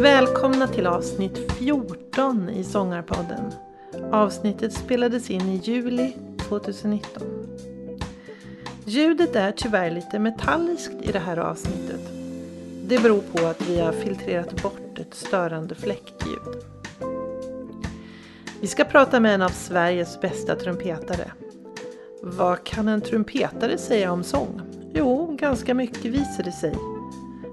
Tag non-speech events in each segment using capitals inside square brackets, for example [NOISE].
Välkomna till avsnitt 14 i Sångarpodden. Avsnittet spelades in i juli 2019. Ljudet är tyvärr lite metalliskt i det här avsnittet. Det beror på att vi har filtrerat bort ett störande fläktljud. Vi ska prata med en av Sveriges bästa trumpetare. Vad kan en trumpetare säga om sång? Jo, ganska mycket visar det sig.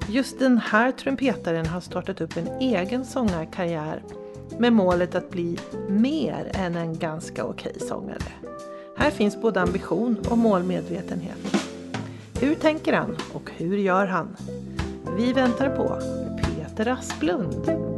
Just den här trumpetaren har startat upp en egen sångarkarriär med målet att bli mer än en ganska okej sångare. Här finns både ambition och målmedvetenhet. Hur tänker han och hur gör han? Vi väntar på Peter Asplund.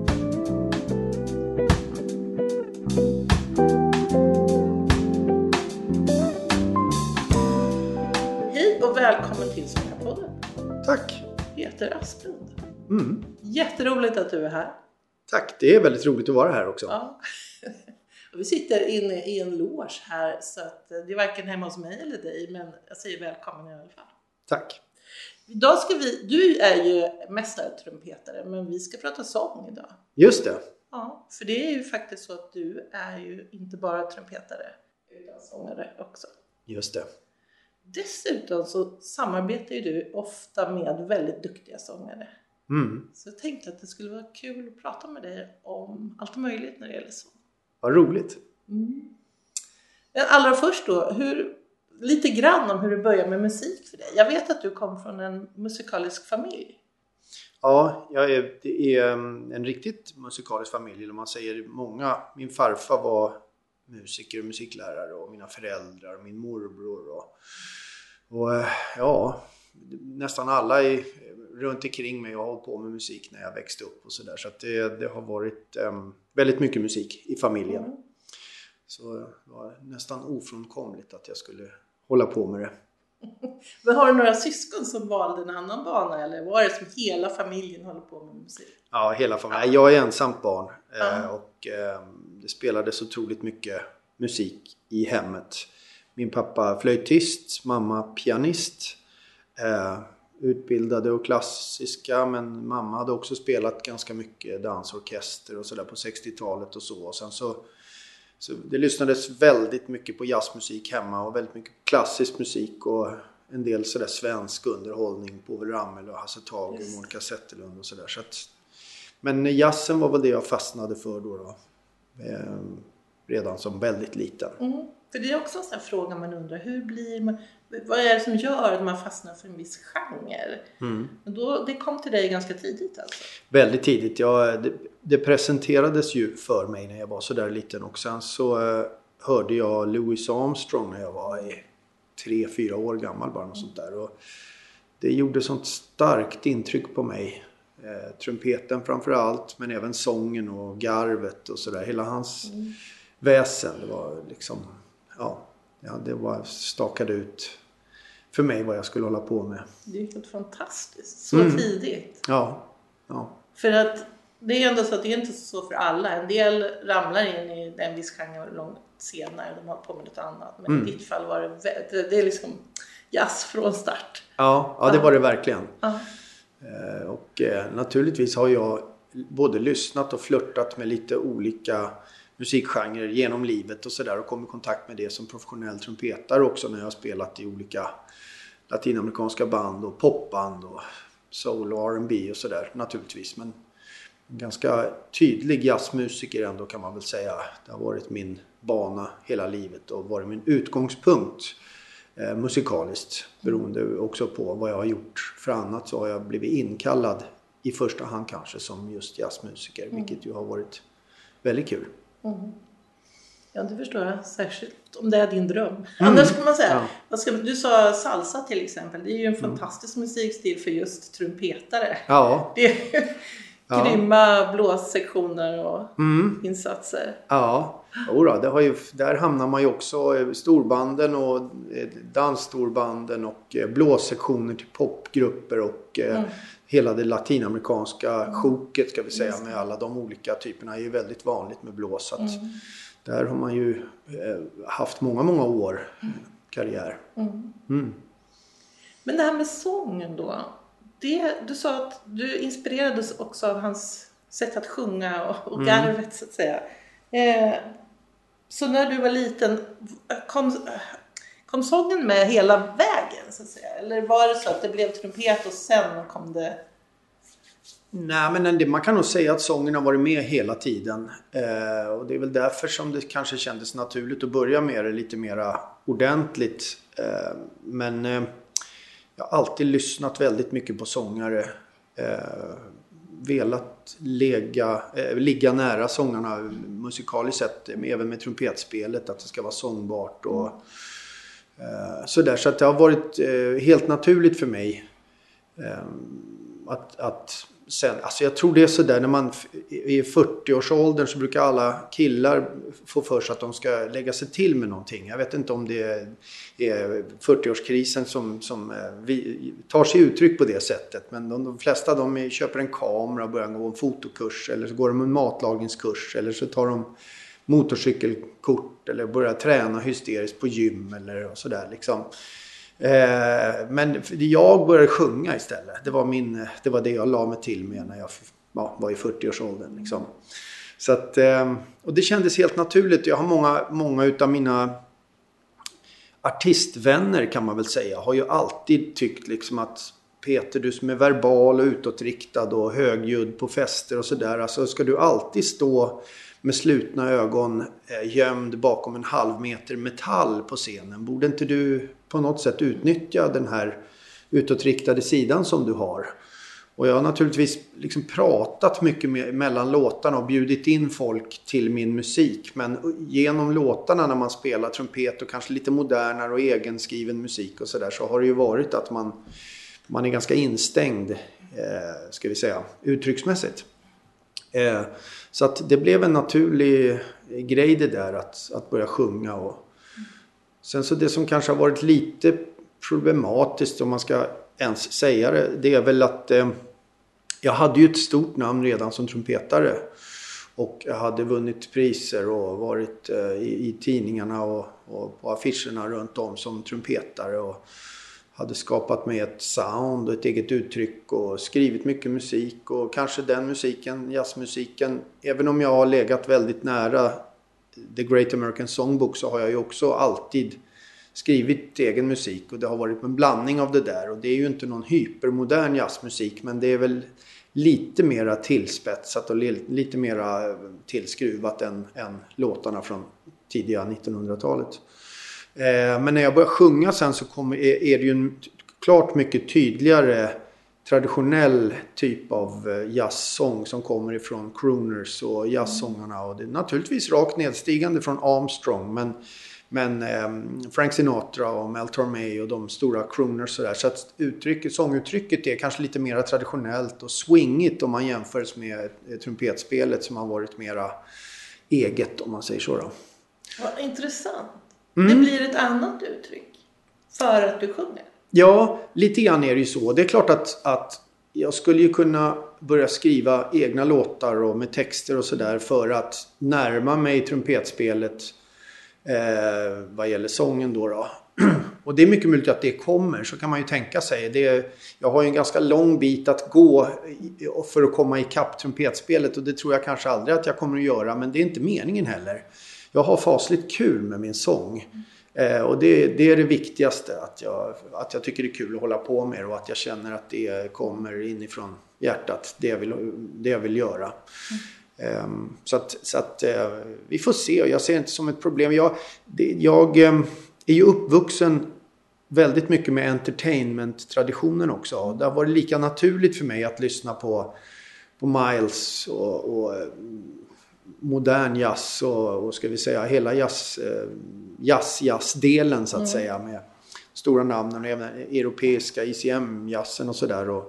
Välkommen till Sångarpodden. Tack! Peter Asplund. Mm. Jätteroligt att du är här. Tack, det är väldigt roligt att vara här också. Ja. [LAUGHS] Vi sitter inne i en loge här så att det är varken hemma hos mig eller dig men jag säger välkommen i alla fall. Tack! Idag ska vi, du är ju mästartrumpetare men vi ska prata sång idag. Just det. Ja, för det är ju faktiskt så att du är ju inte bara trumpetare utan sångare också. Just det. Dessutom så samarbetar ju du ofta med väldigt duktiga sångare. Mm. Så jag tänkte att det skulle vara kul att prata med dig om allt möjligt när det gäller sång. Vad roligt. Mm. Men allra först då, hur, lite grann om hur det började med musik för dig. Jag vet att du kom från en musikalisk familj. Ja, jag är, det är um, en riktigt musikalisk familj. Eller man säger många. Min farfar var musiker och musiklärare och mina föräldrar och min morbror. Och, och eh, ja, nästan alla i, runt omkring mig har hållit på med musik när jag växte upp och sådär. Så, att det, det har varit um, väldigt mycket musik i familjen. Mm. Så det var nästan ofrånkomligt att jag skulle hålla på med det. [LAUGHS] Men har du några syskon som valde en annan bana eller var det som hela familjen håller på med musik? Ja, hela familjen. Jag är ensamt barn Ja. och eh, det spelades otroligt mycket musik i hemmet. Min pappa flöjtist, mamma pianist. Eh, utbildade och klassiska men mamma hade också spelat ganska mycket dansorkester och sådär på 60-talet och så. Och sen så, så det lyssnades väldigt mycket på jazzmusik hemma och väldigt mycket klassisk musik och en del sådär svensk underhållning. Povel Ramel och Hasse Tage och. Monica Zetterlund och sådär. Så att, men jazzen var väl det jag fastnade för då. då eh, redan som väldigt liten. Mm. För det är också en sån fråga man undrar, hur blir man, vad är det som gör att man fastnar för en viss genre? Mm. Men då, det kom till dig ganska tidigt alltså? Väldigt tidigt. Jag, det, det presenterades ju för mig när jag var sådär liten och sen så eh, hörde jag Louis Armstrong när jag var i tre, fyra år gammal bara något sånt där. Och det gjorde sånt starkt intryck på mig. Eh, trumpeten framför allt men även sången och garvet och sådär. Hela hans väsen. Det var liksom, ja, ja det var stakade ut för mig vad jag skulle hålla på med. Det är helt fantastiskt, så Mm. tidigt. Ja, ja. För att det är ändå så att det är inte så för alla. En del ramlar in i en viss genre långt senare, de har på med något annat. Men Mm. i ditt fall var det, det, är liksom jazz från start. Ja, ja det var det verkligen. Ja. Eh, och eh, naturligtvis har jag både lyssnat och flörtat med lite olika musikgenrer genom livet och sådär och kommit i kontakt med det som professionell trumpetare också när jag har spelat i olika latinamerikanska band och popband och soul och R&B och sådär naturligtvis. Men en ganska tydlig jazzmusiker ändå kan man väl säga. Det har varit min bana hela livet och varit min utgångspunkt eh, musikaliskt. Beroende också på vad jag har gjort. För annat så har jag blivit inkallad i första hand kanske som just jazzmusiker. Vilket ju har varit väldigt kul. Mm. Ja, det förstår jag. Särskilt om det är din dröm. Annars kan man säga, Ja. ska, du sa salsa till exempel. Det är ju en fantastisk musikstil för just trumpetare. Ja, Det, ja. grymma blåssektioner och mm. insatser. Ja, Jodå, det har ju, där hamnar man ju också eh, storbanden och eh, dansstorbanden och eh, blåssektioner till popgrupper och mm. hela det latinamerikanska mm. sjoket ska vi säga med alla de olika typerna är ju väldigt vanligt med blås. Mm. Där har man ju haft många, många år mm. karriär. Mm. mm. Men det här med sången då. Det, du sa att du inspirerades också av hans sätt att sjunga och, och garvet så att säga. Eh, så när du var liten, kom, kom sången med hela vägen så att säga? Eller var det så att det blev trumpet och sen kom det? Nej men man kan nog säga att sången har varit med hela tiden. Eh, och det är väl därför som det kanske kändes naturligt att börja med det lite mera ordentligt. Eh, men eh, jag har alltid lyssnat väldigt mycket på sångare. Eh, Velat lägga, eh, ligga nära sångarna musikaliskt sett, även med trumpetspelet, att det ska vara sångbart och eh, sådär. Så att det har varit eh, helt naturligt för mig eh, att, att sen, alltså jag tror det är sådär när man är i 40-årsåldern så brukar alla killar få för sig att de ska lägga sig till med någonting. Jag vet inte om det är 40-årskrisen som, som eh, vi, tar sig uttryck på det sättet. Men de, de flesta de köper en kamera och börjar gå en fotokurs eller så går de en matlagningskurs eller så tar de motorcykelkort eller börjar träna hysteriskt på gym eller sådär liksom. Eh, men jag började sjunga istället. Det var, min, det var det jag la mig till med när jag ja, var i 40-årsåldern. Liksom. Så att, ehm, och det kändes helt naturligt. Jag har många, många utav mina artistvänner kan man väl säga har ju alltid tyckt liksom att Peter, du som är verbal och utåtriktad och högljudd på fester och sådär. Alltså ska du alltid stå med slutna ögon eh, gömd bakom en halv meter metall på scenen. Borde inte du på något sätt utnyttja den här utåtriktade sidan som du har? Och jag har naturligtvis liksom pratat mycket med, mellan låtarna och bjudit in folk till min musik. Men genom låtarna när man spelar trumpet och kanske lite modernare och egenskriven musik och sådär så har det ju varit att man, man är ganska instängd, eh, ska vi säga, uttrycksmässigt. Eh, så att det blev en naturlig grej det där att, att börja sjunga. Och... Sen så det som kanske har varit lite problematiskt om man ska ens säga det. Det är väl att eh, jag hade ju ett stort namn redan som trumpetare. Och jag hade vunnit priser och varit eh, i, i, tidningarna och, och, på affischerna runt om som trumpetare. Och, hade skapat mig ett sound och ett eget uttryck och skrivit mycket musik och kanske den musiken, jazzmusiken, även om jag har legat väldigt nära The Great American Songbook så har jag ju också alltid skrivit egen musik och det har varit en blandning av det där och det är ju inte någon hypermodern jazzmusik men det är väl lite mera tillspetsat och lite mera eh, tillskruvat än, än låtarna från tidiga 1900-talet. Eh, men när jag börjar sjunga sen så kommer, är det ju en klart mycket tydligare traditionell typ av eh, jazzsång som kommer ifrån crooners och jazzsångarna. Och det är naturligtvis rakt nedstigande från Armstrong men, men eh, Frank Sinatra och Mel Tormé och de stora crooners sådär. Så att uttrycket, sånguttrycket är kanske lite mer traditionellt och swingigt om man jämför med trumpetspelet som har varit mera eget om man säger så. Då. Vad intressant. Mm. Det blir ett annat uttryck för att du sjunger. Ja, lite grann är det ju så. Det är klart att, att jag skulle ju kunna börja skriva egna låtar och med texter och sådär för att närma mig trumpetspelet eh, vad gäller sången då. då. [CLEARS THROAT] Och det är mycket möjligt att det kommer, så kan man ju tänka sig. Det, jag har ju en ganska lång bit att gå för att komma ikapp trumpetspelet och det tror jag kanske aldrig att jag kommer att göra, men det är inte meningen heller jag har fasligt kul med min sång. Eh, och det, det, är det viktigaste, att jag, att jag tycker det är kul att hålla på med det och att jag känner att det kommer inifrån hjärtat, det jag vill, det jag vill göra. Mm. Eh, så att, så att eh, vi får se, jag ser det inte som ett problem. Jag, det, jag eh, är ju uppvuxen väldigt mycket med entertainment-traditionen också. Det har varit lika naturligt för mig att lyssna på, på Miles och, och modern jazz och, och ska vi säga hela jazz, eh, jazz, jazzdelen så att mm. säga med stora namnen och även europeiska ICM-jazzen och sådär.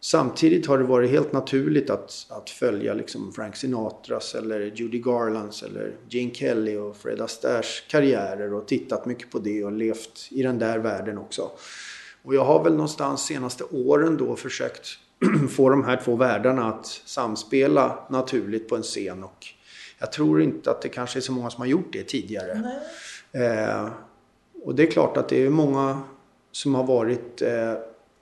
Samtidigt har det varit helt naturligt att, att följa liksom Frank Sinatras eller Judy Garlands eller Gene Kelly och Fred Astairs karriärer och tittat mycket på det och levt i den där världen också. Och jag har väl någonstans senaste åren då försökt [CLEARS THROAT] få de här två världarna att samspela naturligt på en scen och jag tror inte att det kanske är så många som har gjort det tidigare. Eh, och det är klart att det är många som har varit eh,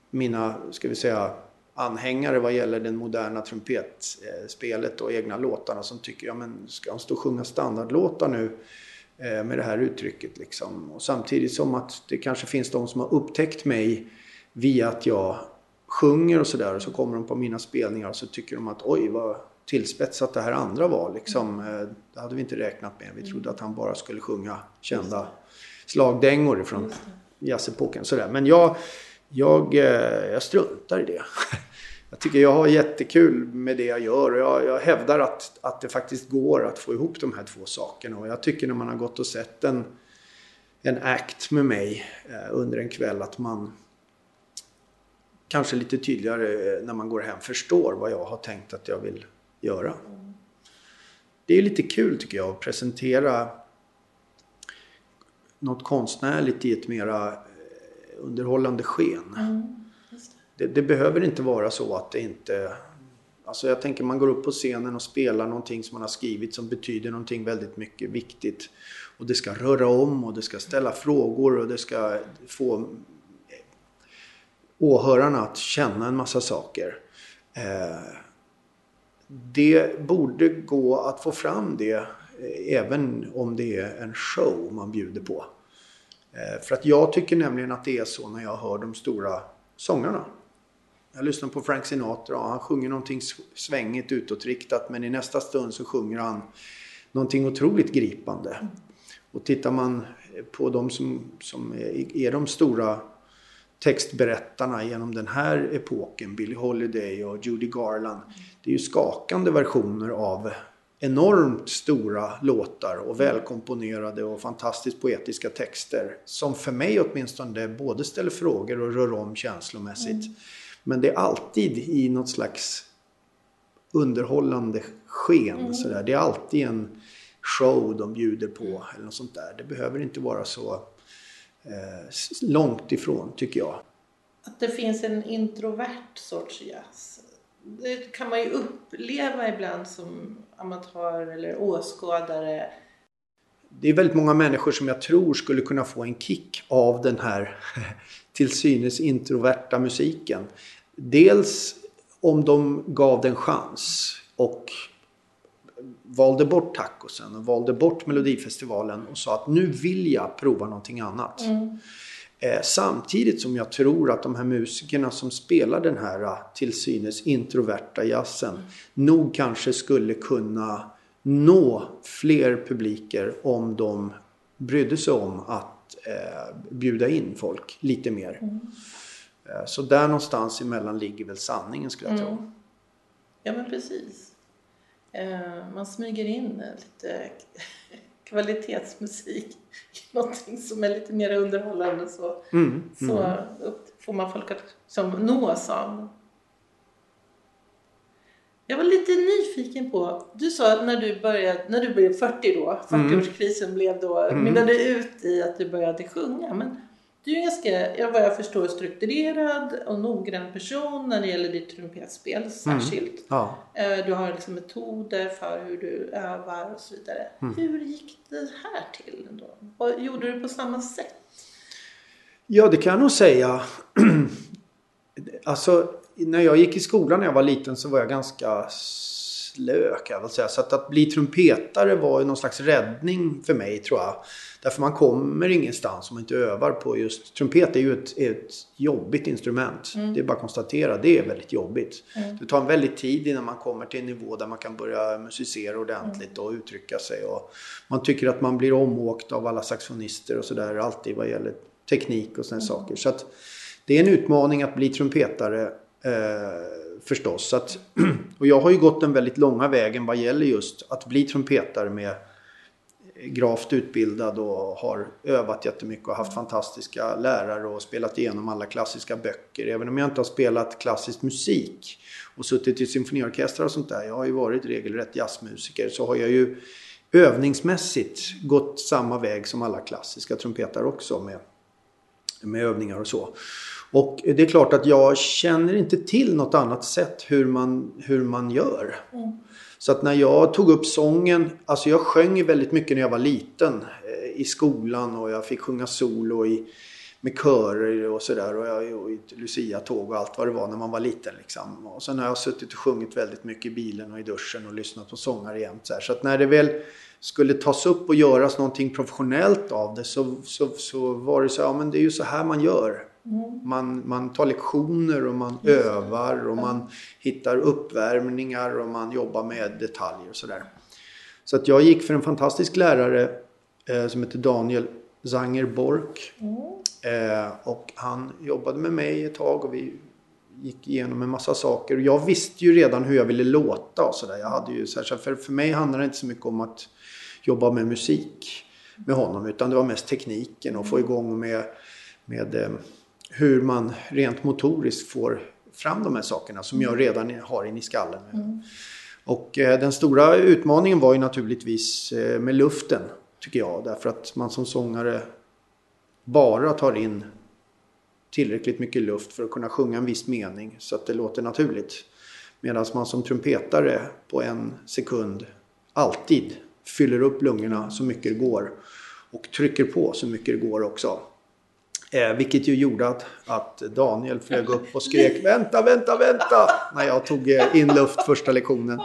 mina, ska vi säga, anhängare vad gäller den moderna trumpetspelet och egna låtarna som tycker, ja men ska han stå och sjunga standardlåtar nu eh, med det här uttrycket liksom. Och samtidigt som att det kanske finns de som har upptäckt mig via att jag sjunger och sådär och så kommer de på mina spelningar och så tycker de att oj vad tillspetsat det här andra var liksom. Eh, det hade vi inte räknat med. Vi trodde att han bara skulle sjunga kända slagdängor från jazzepoken. Sådär. Men jag, jag, eh, jag struntar i det. [LAUGHS] Jag tycker jag har jättekul med det jag gör och jag, jag hävdar att, att det faktiskt går att få ihop de här två sakerna. Och jag tycker när man har gått och sett en, en act med mig eh, under en kväll att man kanske lite tydligare när man går hem förstår vad jag har tänkt att jag vill göra. Det är lite kul tycker jag att presentera något konstnärligt i ett mera eh, underhållande sken. Mm, det. Det, det. behöver inte vara så att det inte... Alltså jag tänker man går upp på scenen och spelar någonting som man har skrivit som betyder någonting väldigt mycket viktigt. Och det ska röra om och det ska ställa frågor och det ska få eh, åhörarna att känna en massa saker. Eh, det borde gå att få fram det eh, även om det är en show man bjuder på. Eh, för att jag tycker nämligen att det är så när jag hör de stora sångarna. Jag lyssnar på Frank Sinatra och han sjunger någonting svängigt utåtriktat men i nästa stund så sjunger han någonting otroligt gripande. Och tittar man på de som, som är de stora textberättarna genom den här epoken, Billie Holiday och Judy Garland. Det är ju skakande versioner av enormt stora låtar och välkomponerade och fantastiskt poetiska texter. Som för mig åtminstone både ställer frågor och rör om känslomässigt. Mm. Men det är alltid i något slags underhållande sken. Mm. Sådär. Det är alltid en show de bjuder på eller något sånt där. Det behöver inte vara så långt ifrån tycker jag. Att det finns en introvert sorts jazz. Det kan man ju uppleva ibland som amatör eller åskådare. Det är väldigt många människor som jag tror skulle kunna få en kick av den här [LAUGHS] till synes introverta musiken. Dels om de gav den chans och valde bort tacosen och valde bort Melodifestivalen och sa att nu vill jag prova någonting annat. Mm. Eh, samtidigt som jag tror att de här musikerna som spelar den här eh, till synes introverta jazzen mm. nog kanske skulle kunna nå fler publiker om de brydde sig om att eh, bjuda in folk lite mer. Mm. Eh, så där någonstans emellan ligger väl sanningen skulle jag tro. Mm. Ja men precis. Eh, man smyger in lite [LAUGHS] kvalitetsmusik någonting som är lite mer underhållande så, mm, så mm. Får man folk att som nås av. Jag var lite nyfiken på, du sa att när du började, när du blev 40 då, 40-årskrisen mm. blev då, mm. mynnade ut i att du började sjunga. Men du är en ganska, jag vad jag förstår, strukturerad och noggrann person när det gäller ditt trumpetspel mm. särskilt. Mm. Ja. Eh, du har liksom metoder för hur du övar och så vidare. Mm. Hur gick det här till då? Och gjorde du på samma sätt? Ja, det kan jag nog säga. [CLEARS THROAT] alltså, när jag gick i skolan när jag var liten så var jag ganska slö kan jag väl säga. Så att, att bli trumpetare var ju någon slags räddning för mig tror jag. Därför man kommer ingenstans om man inte övar på just... Trumpet är ju ett, ett jobbigt instrument. Mm. Det är bara att konstatera. Det är väldigt jobbigt. Mm. Det tar en väldigt tid innan man kommer till en nivå där man kan börja musicera ordentligt mm. och uttrycka sig. Och man tycker att man blir omåkt av alla saxofonister och sådär. Alltid vad gäller teknik och sådana mm. saker. Så att det är en utmaning att bli trumpetare. Eh, förstås. Att, [CLEARS THROAT] och jag har ju gått den väldigt långa vägen vad gäller just att bli trumpetare med eh, gravt utbildad och har övat jättemycket och haft fantastiska lärare och spelat igenom alla klassiska böcker. Även om jag inte har spelat klassisk musik och suttit i symfoniorkestrar och sånt där. Jag har ju varit regelrätt jazzmusiker. Så har jag ju övningsmässigt gått samma väg som alla klassiska trumpetare också med, med övningar och så. Och det är klart att jag känner inte till något annat sätt hur man, hur man gör. Mm. Så att när jag tog upp sången, alltså jag sjöng väldigt mycket när jag var liten eh, i skolan och jag fick sjunga solo i, med körer och sådär och, jag, och i Lucia-tåg och allt vad det var när man var liten. Liksom. Och sen har jag suttit och sjungit väldigt mycket i bilen och i duschen och lyssnat på sångare jämt. Så, så att när det väl skulle tas upp och göras någonting professionellt av det så, så, så var det så ja men det är ju så här man gör. Mm. Man, man tar lektioner och man Just övar och man hittar uppvärmningar och man jobbar med detaljer och sådär. Så att jag gick för en fantastisk lärare eh, som heter Daniel Zanger Bork. Mm. Eh, och han jobbade med mig ett tag och vi gick igenom en massa saker. Jag visste ju redan hur jag ville låta och sådär. Jag hade ju så här, för, för mig handlar det inte så mycket om att jobba med musik med honom utan det var mest tekniken och få igång med, med eh, hur man rent motoriskt får fram de här sakerna som jag redan har in i skallen. Mm. Och eh, den stora utmaningen var ju naturligtvis eh, med luften tycker jag. Därför att man som sångare bara tar in tillräckligt mycket luft för att kunna sjunga en viss mening så att det låter naturligt. Medan man som trumpetare på en sekund alltid fyller upp lungorna så mycket det går och trycker på så mycket det går också. Eh, vilket ju gjorde att, att Daniel flög upp och skrek vänta, vänta, vänta när jag tog eh, in luft första lektionen.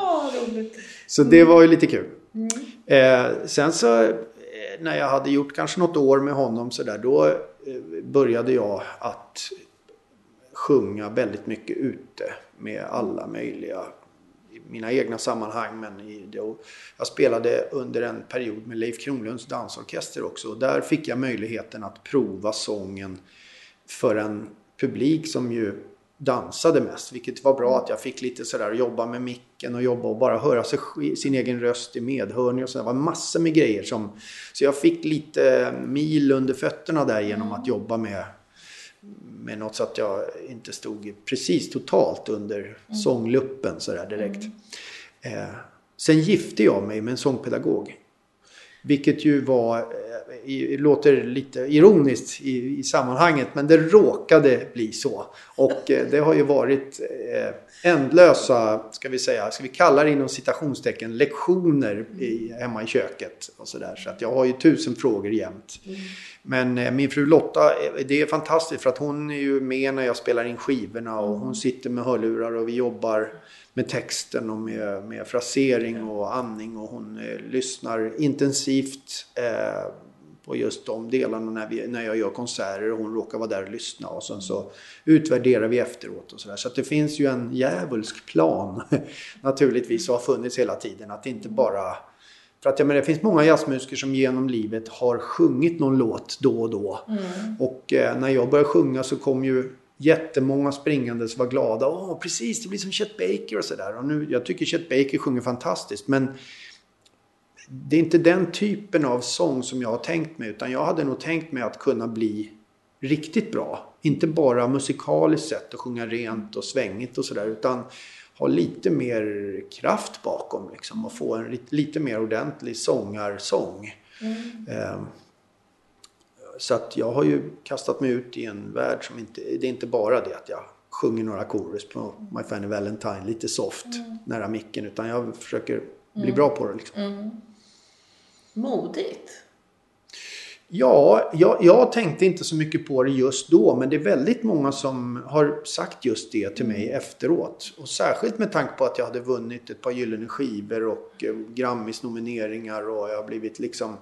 Så det var ju lite kul. Mm. Eh, sen så eh, när jag hade gjort kanske något år med honom så där, då eh, började jag att sjunga väldigt mycket ute med alla möjliga mina egna sammanhang. Men i, då, jag spelade under en period med Leif Kronlunds dansorkester också. Och där fick jag möjligheten att prova sången för en publik som ju dansade mest. Vilket var bra att jag fick lite sådär jobba med micken och jobba och bara höra sig, sin egen röst i medhörning och så. Det var massor med grejer som... Så jag fick lite mil under fötterna där genom att jobba med med något så att jag inte stod precis totalt under mm. sångluppen sådär direkt. Mm. Eh, sen gifte jag mig med en sångpedagog. Vilket ju var, eh, låter lite ironiskt i, i, sammanhanget, men det råkade bli så. Och eh, det har ju varit eh, ändlösa, ska vi säga, ska vi kalla det inom citationstecken, lektioner i, hemma i köket. Och så där. så att jag har ju tusen frågor jämt. Mm. Men min fru Lotta, det är fantastiskt för att hon är ju med när jag spelar in skivorna och hon sitter med hörlurar och vi jobbar med texten och med, med frasering och andning och hon eh, lyssnar intensivt eh, på just de delarna när, vi, när jag gör konserter och hon råkar vara där och lyssna och sen så utvärderar vi efteråt och sådär. Så att det finns ju en djävulsk plan [LAUGHS] naturligtvis och har funnits hela tiden att inte bara för att jag menar, det finns många jazzmusiker som genom livet har sjungit någon låt då och då. Mm. Och eh, när jag började sjunga så kom ju jättemånga springande som var glada. Åh, precis, det blir som Chet Baker och sådär. Och nu, jag tycker Chet Baker sjunger fantastiskt. Men det är inte den typen av sång som jag har tänkt mig. Utan jag hade nog tänkt mig att kunna bli riktigt bra. Inte bara musikaliskt sett och sjunga rent och svängigt och sådär. Utan ha lite mer kraft bakom liksom, och få en lite, mer ordentlig sångarsång. Mm. Eh, så att jag har ju kastat mig ut i en värld som inte, det är inte bara det att jag sjunger några chorus på My Fanny Valentine lite soft mm. nära micken utan jag försöker bli mm. bra på det. Liksom. Mm. Modigt. Ja, jag, jag, tänkte inte så mycket på det just då men det är väldigt många som har sagt just det till mig mm. efteråt. Och särskilt med tanke på att jag hade vunnit ett par gyllene skivor och eh, Grammis nomineringar och jag har blivit liksom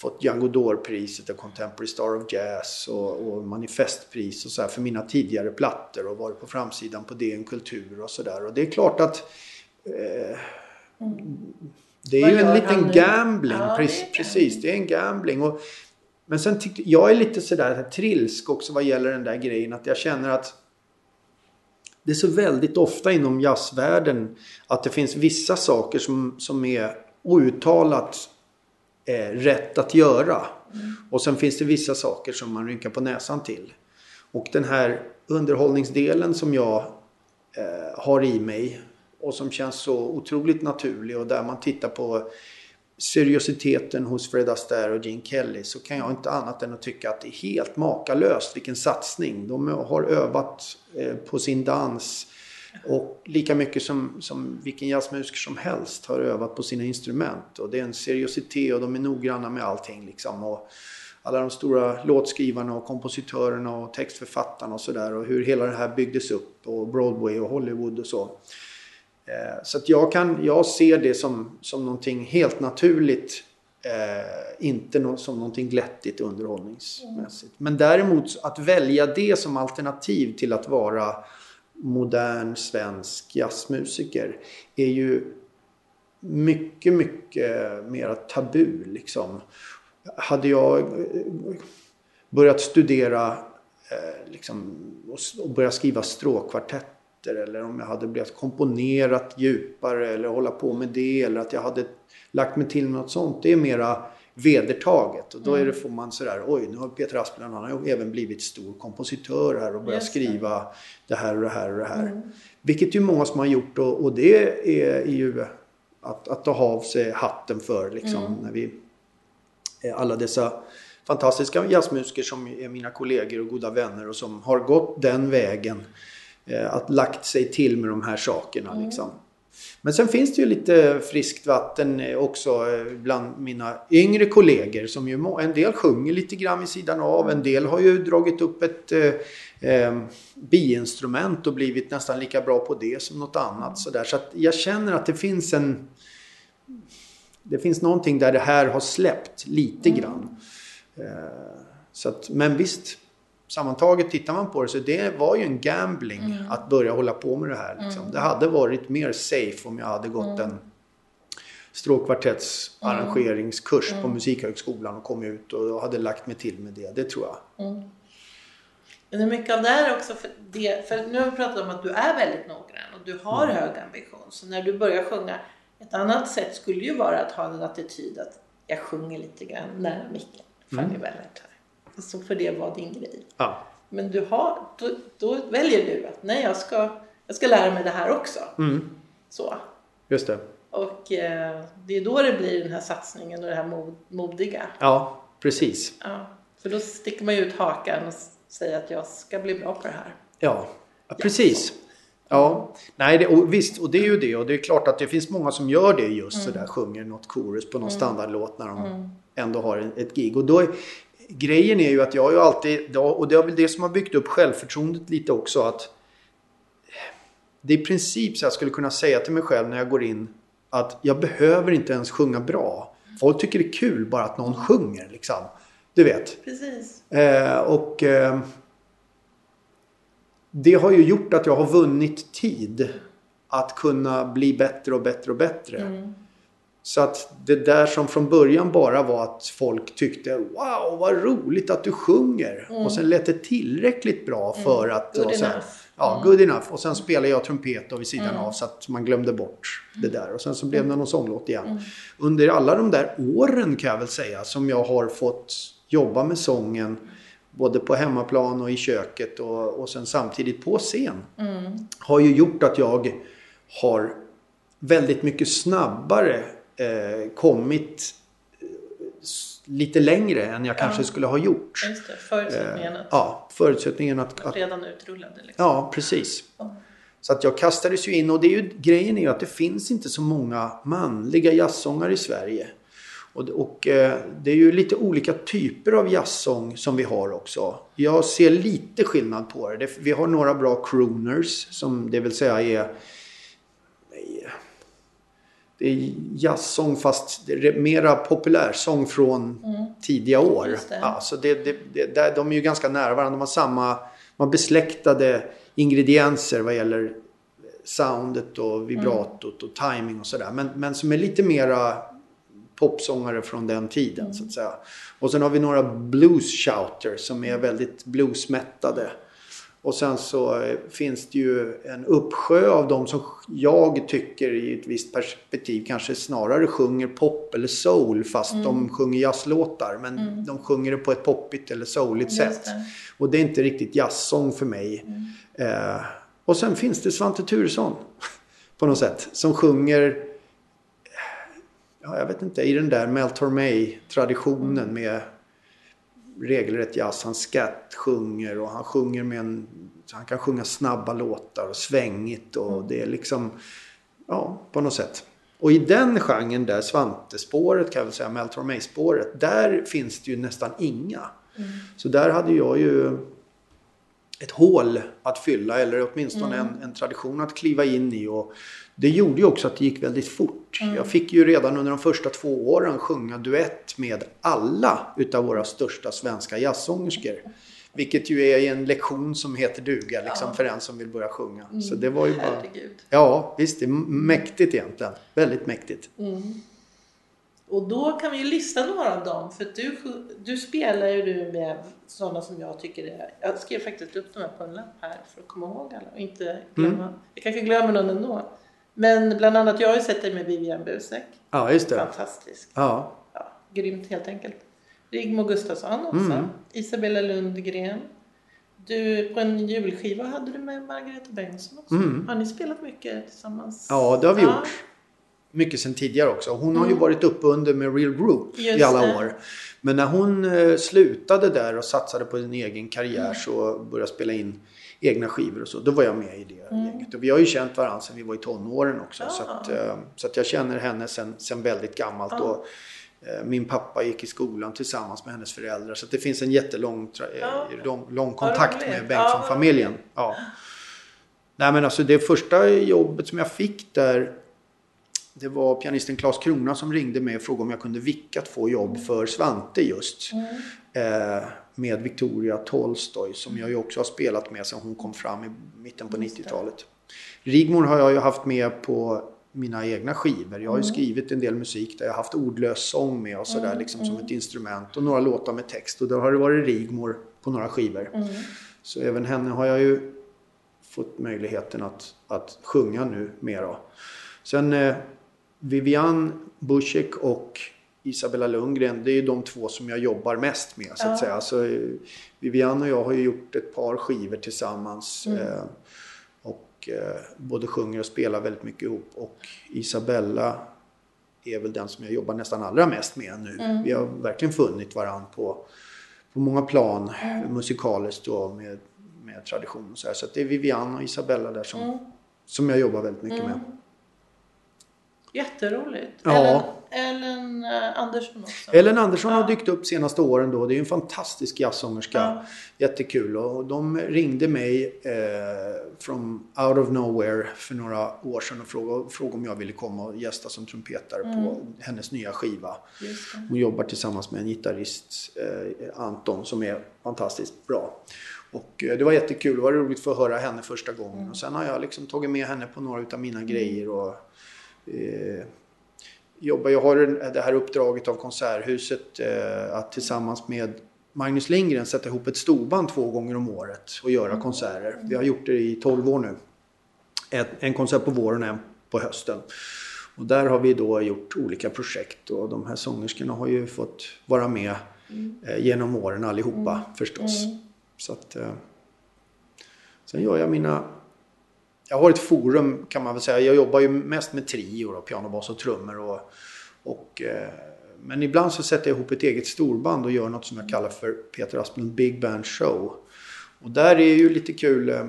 fått Django Dor-priset och Contemporary Star of Jazz och, och manifestpris och så här för mina tidigare plattor och varit på framsidan på DN Kultur och sådär. Och det är klart att eh, mm det är Vad ju en liten gambling. Ja, precis, det precis, det är en gambling. Och, men sen tyckte jag är lite sådär trilsk också vad gäller den där grejen. Att jag känner att det är så väldigt ofta inom jazzvärlden att det finns vissa saker som, som är outtalat eh, rätt att göra. Mm. Och sen finns det vissa saker som man rynkar på näsan till. Och den här underhållningsdelen som jag eh, har i mig och som känns så otroligt naturlig och där man tittar på seriositeten hos Fred Astaire och Gene Kelly så kan jag inte annat än att tycka att det är helt makalöst vilken satsning. De har övat eh, på sin dans och lika mycket som, som vilken jazzmusiker som helst har övat på sina instrument. Och det är en seriositet och de är noggranna med allting liksom. Och alla de stora låtskrivarna och kompositörerna och textförfattarna och sådär. Och hur hela det här byggdes upp. Och Broadway och Hollywood och så. Eh, så att jag, kan, jag ser det som, som någonting helt naturligt. Eh, inte no som någonting glättigt underhållningsmässigt. Men däremot att välja det som alternativ till att vara modern svensk jazzmusiker är ju mycket, mycket mera tabu liksom. Hade jag eh, börjat studera eh, liksom, och börjat skriva stråkkvartetter eller om jag hade börjat komponerat djupare eller hålla på med det eller att jag hade lagt mig till något sånt. Det är mera vedertaget. Och då är det, mm. får man sådär, oj nu har Peter Asplund, han har även blivit stor kompositör här och börjat skriva det här och det här och det här. Mm. Vilket ju många som har gjort och, och det är, är, ju att, att ta av sig hatten för liksom mm. när vi alla dessa fantastiska jazzmusiker som är mina kollegor och goda vänner och som har gått den vägen. Eh, att lagt sig till med de här sakerna mm. liksom. Men sen finns det ju lite friskt vatten också eh, bland mina yngre kollegor som ju en del sjunger lite grann vid sidan av. En del har ju dragit upp ett eh, eh, biinstrument och blivit nästan lika bra på det som något annat. Så, där. så jag känner att det finns en... Det finns någonting där det här har släppt lite mm. grann. Eh, så att, men visst, sammantaget tittar man på det så det var ju en gambling mm. att börja hålla på med det här. Liksom. Mm. Det hade varit mer safe om jag hade gått mm. en stråkkvartetts arrangeringskurs på mm. Musikhögskolan och kom ut och hade lagt mig till med det. Det tror jag. Mm. Men det är mycket av det här också, för, det, för nu har vi pratat om att du är väldigt noggrann och du har mm. hög ambition. Så när du börjar sjunga, ett annat sätt skulle ju vara att ha en attityd att jag sjunger lite grann nära micken. Fanny mm. Wellert så för det var din grej. Ja. Men du har, då, då, väljer du att nej, jag ska, jag ska lära mig det här också. Mm. Så. Just det. Och eh, det är då det blir den här satsningen och det här mod, modiga. Ja, precis. Ja, för då sticker man ju ut hakan och säger att jag ska bli bra på det här. Ja, ja precis. Ja, nej det, och visst och det är ju det och det är klart att det finns många som gör det just mm. sådär sjunger något chorus på någon mm. standardlåt när de mm. ändå har ett gig och då är, grejen är ju att jag har ju alltid, och det är väl det som har byggt upp självförtroendet lite också att det är i princip så jag skulle kunna säga till mig själv när jag går in att jag behöver inte ens sjunga bra. Folk tycker det är kul bara att någon sjunger liksom. Du vet. Precis. Eh, och eh, det har ju gjort att jag har vunnit tid att kunna bli bättre och bättre och bättre. Mm. Så att det där som från början bara var att folk tyckte Wow vad roligt att du sjunger. Mm. Och sen lät det tillräckligt bra mm. för att... Good sen, enough. Ja, mm. good enough. Och sen spelade jag trumpet vid sidan mm. av så att man glömde bort det där. Och sen så blev det någon sånglåt igen. Mm. Under alla de där åren kan jag väl säga som jag har fått jobba med sången både på hemmaplan och i köket och, och sen samtidigt på scen. Mm. Har ju gjort att jag har väldigt mycket snabbare eh, kommit eh, lite längre än jag kanske ja. skulle ha gjort. Just det, förutsättningen att, eh, ja, förutsättningen att, att redan utrullade. Liksom. Ja, precis. Ja. Så att jag kastades ju in och det är ju, grejen är ju att det finns inte så många manliga jazzsångare i Sverige. Och, och eh, det är ju lite olika typer av jazzsång som vi har också. Jag ser lite skillnad på det. det vi har några bra crooners som det vill säga är det är jazzsång fast mera populärsång från mm. tidiga år. Det. Ja, så det, det, det, de är ju ganska nära varandra. De har samma, de har besläktade ingredienser vad gäller soundet och vibratot och timing och sådär. Men, men som är lite mera popsångare från den tiden mm. så att säga. Och sen har vi några blues shouters som är väldigt bluesmättade. Och sen så eh, finns det ju en uppsjö av de som jag tycker i ett visst perspektiv kanske snarare sjunger pop eller soul fast mm. de sjunger jazzlåtar. Men mm. de sjunger det på ett poppigt eller souligt sätt. Och det är inte riktigt jazzsång för mig. Mm. Eh, och sen finns det Svante Thuresson [LAUGHS] på något sätt som sjunger ja, jag vet inte, i den där Mel Tormé-traditionen mm. med regelrätt jazz. Han scat sjunger och han sjunger med en... Han kan sjunga snabba låtar och svängigt och mm. det är liksom... Ja, på något sätt. Och i den genren där, Svante-spåret kan jag väl säga, Mel Tormé-spåret, där finns det ju nästan inga. Mm. Så där hade jag ju ett hål att fylla eller åtminstone mm. en, en tradition att kliva in i. Och det gjorde ju också att det gick väldigt fort. Mm. Jag fick ju redan under de första två åren sjunga duett med alla utav våra största svenska jazzsångerskor. Vilket ju är en lektion som heter duga liksom, ja. för en som vill börja sjunga. Mm. Så det var ju bara... Herregud. Ja, visst. Det är mäktigt egentligen. Väldigt mäktigt. Mm. Och då kan vi ju lista några av dem. För du, du spelar ju du med sådana som jag tycker är... Jag skrev faktiskt upp dem här på en lapp här för att komma ihåg alla och inte glömma. Mm. Jag kanske glömmer någon ändå. Men bland annat, jag har ju sett dig med Vivian Busek. Ja, just det. Fantastisk. Ja. ja grymt helt enkelt. Rigmor Gustafsson också. Mm. Isabella Lundgren. Du, på en julskiva hade du med Margareta Bengtsson också. Mm. Har ni spelat mycket tillsammans? Ja, det har vi ja. gjort. Mycket sen tidigare också. Hon mm. har ju mm. varit uppe under med Real Group Just i alla det. år. Men när hon eh, slutade där och satsade på sin egen karriär mm. så började spela in egna skivor och så. Då var jag med i det mm. gänget. Och vi har ju känt varandra sedan vi var i tonåren också. Ja. Så, att, eh, så att jag känner henne sedan, sedan väldigt gammalt. Och, eh, min pappa gick i skolan tillsammans med hennes föräldrar. Så det finns en jättelång ja. lång, lång kontakt med Bengtsson-familjen. Ja. Nej men alltså det första jobbet som jag fick där det var pianisten Claes Krona som ringde mig och frågade om jag kunde vicka två jobb för Svante just. Mm. Eh, med Victoria Tolstoy som jag ju också har spelat med sedan hon kom fram i mitten på 90-talet. Rigmor har jag ju haft med på mina egna skivor. Jag har ju mm. skrivit en del musik där jag har haft ordlös sång med och sådär mm. liksom som mm. ett instrument och några låtar med text och då har det varit Rigmor på några skivor. Så även henne har jag ju fått möjligheten att, att sjunga nu mer då. Sen eh, Vivian Buschek och Isabella Lundgren, det är de två som jag jobbar mest med så att säga. Så, eh, Vivian och jag har ju gjort ett par skivor tillsammans. Mm. Eh, och eh, både sjunger och spelar väldigt mycket ihop. Och Isabella är väl den som jag jobbar nästan allra mest med nu. Mm. Vi har verkligen funnit varandra på, på många plan mm. musikaliskt och med, med tradition. Och så, här. så det är Vivian och Isabella där som, mm. som jag jobbar väldigt mycket med. Mm. Jätteroligt. Ja. Ellen, Ellen uh, Andersson också. Ellen Andersson ja. har dykt upp senaste åren då. Det är en fantastisk jazzsångerska. Ja. Jättekul. Och de ringde mig eh, från out of nowhere för några år sedan och frågade, frågade om jag ville komma och gästa som trumpetare mm. på hennes nya skiva. Hon jobbar tillsammans med en gitarrist, eh, Anton, som är fantastiskt bra. Och eh, det var jättekul. Det var roligt för att höra henne första gången. Mm. Och sen har jag liksom tagit med henne på några av mina mm. grejer. Och, eh, jobbar, jag har det här uppdraget av Konserthuset eh, att tillsammans med Magnus Lindgren sätta ihop ett storband två gånger om året och göra mm. konserter. Vi har gjort det i 12 år nu. En, en konsert på våren och en på hösten. Och där har vi då gjort olika projekt och de här sångerskorna har ju fått vara med mm. eh, genom åren allihopa mm. förstås. Mm. Så att, eh, sen gör jag mina jag har ett forum kan man väl säga. Jag jobbar ju mest med trio, då, piano, bas och trummor. Och, och, eh, men ibland så sätter jag ihop ett eget storband och gör något som jag kallar för Peter Asplund Big Band Show. Och där är ju lite kul, eh,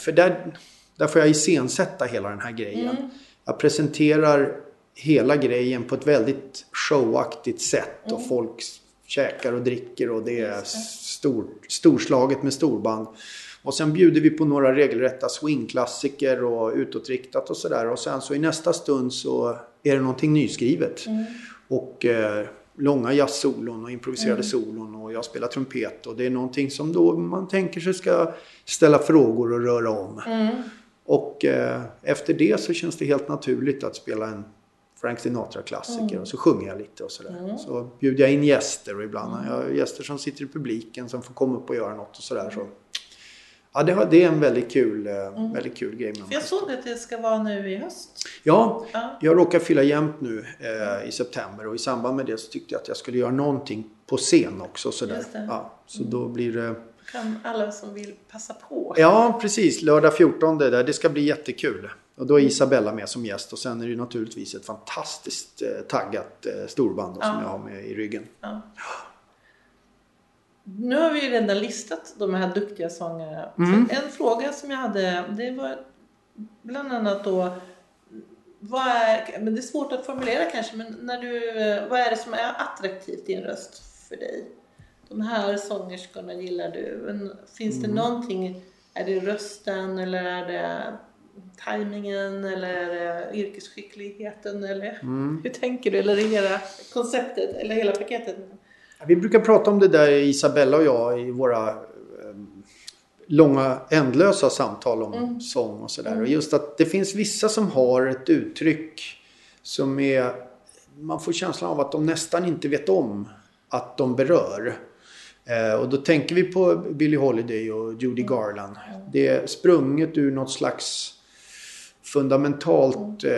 för där, där får jag iscensätta hela den här grejen. Mm. Jag presenterar hela grejen på ett väldigt showaktigt sätt och mm. folk käkar och dricker och det är stor, storslaget med storband. Och sen bjuder vi på några regelrätta swingklassiker och utåtriktat och sådär. Och sen så i nästa stund så är det någonting nyskrivet. Mm. Och eh, långa jazzsolon och improviserade mm. solon och jag spelar trumpet. Och det är någonting som då man tänker sig ska ställa frågor och röra om. Mm. Och eh, efter det så känns det helt naturligt att spela en Frank Sinatra-klassiker mm. och så sjunger jag lite och sådär. Mm. Så bjuder jag in gäster och ibland har jag gäster som sitter i publiken som får komma upp och göra något och sådär. Så Ja, det, det är en väldigt kul, mm. väldigt kul grej. För jag såg att det ska vara nu i höst. Ja, ja. jag råkar fylla jämnt nu eh, i september och i samband med det så tyckte jag att jag skulle göra någonting på scen också. Sådär. Ja, så mm. då blir det... Kan alla som vill passa på. Ja, precis. Lördag 14 där. Det ska bli jättekul. Och då är Isabella med som gäst och sen är det naturligtvis ett fantastiskt eh, taggat eh, storband ja. som jag har med i ryggen. Ja. Nu har vi ju redan listat de här duktiga sångarna. Mm. En fråga som jag hade, det var bland annat då vad är, men det är svårt att formulera kanske, men när du, vad är det som är attraktivt i en röst för dig? De här sångerskorna gillar du. Finns det mm. någonting, är det rösten eller är det tajmingen eller yrkesskickligheten eller mm. hur tänker du? Eller hela konceptet eller hela paketet? Vi brukar prata om det där Isabella och jag i våra eh, långa ändlösa samtal om mm. sång och sådär. Mm. Och just att det finns vissa som har ett uttryck som är... Man får känslan av att de nästan inte vet om att de berör. Eh, och då tänker vi på Billie Holiday och Judy mm. Garland. Det är sprunget ur något slags fundamentalt... Eh,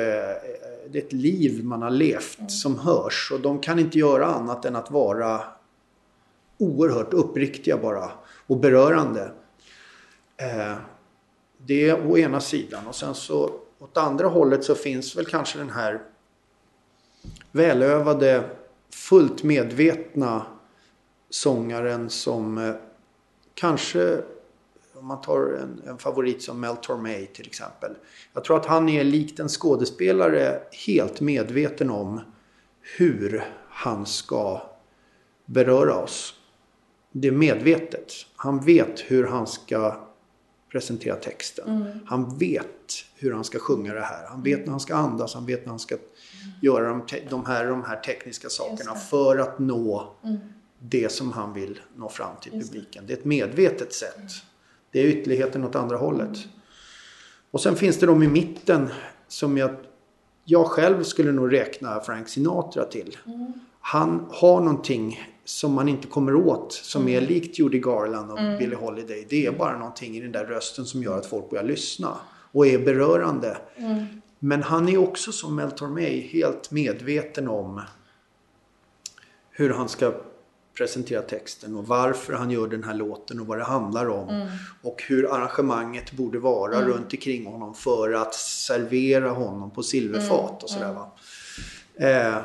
det är ett liv man har levt mm. som hörs. Och de kan inte göra annat än att vara oerhört uppriktiga bara och berörande. Eh, det är å ena sidan och sen så åt andra hållet så finns väl kanske den här välövade, fullt medvetna sångaren som eh, kanske om man tar en, en, favorit som Mel Tormé till exempel. Jag tror att han är likt en skådespelare helt medveten om hur han ska beröra oss. Det är medvetet. Han vet hur han ska presentera texten. Mm. Han vet hur han ska sjunga det här. Han vet när han ska andas, han vet när han ska mm. göra de, de, här, de här tekniska sakerna för att nå mm. det som han vill nå fram till publiken. Det är ett medvetet sätt. Det är ytterligheten åt andra hållet. Och sen finns det de i mitten som jag, jag själv skulle nog räkna Frank Sinatra till. Mm. Han har någonting som man inte kommer åt som mm. är likt Judy Garland och mm. Billie Holiday. Det är bara någonting i den där rösten som gör att folk börjar lyssna och är berörande. Mm. Men han är också som Mel Tormé helt medveten om hur han ska presentera texten och varför han gör den här låten och vad det handlar om. Mm. Och hur arrangemanget borde vara mm. runt omkring honom för att servera honom på silverfat mm. och sådär. Va? Eh,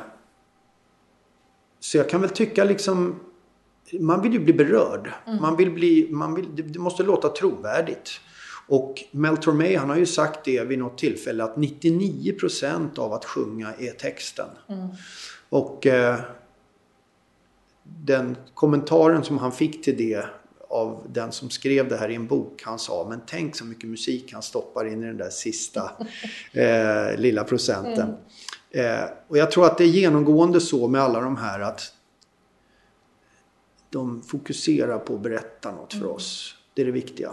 så jag kan väl tycka liksom man vill ju bli berörd. Mm. Man vill bli, man vill, det måste låta trovärdigt. Och Mel Tormé han har ju sagt det vid något tillfälle att 99% av att sjunga är texten. Mm. Och eh, den kommentaren som han fick till det av den som skrev det här i en bok. Han sa, men tänk så mycket musik han stoppar in i den där sista [LAUGHS] eh, lilla procenten. Mm. Eh, och jag tror att det är genomgående så med alla de här att de fokuserar på att berätta något för mm. oss. Det är det viktiga.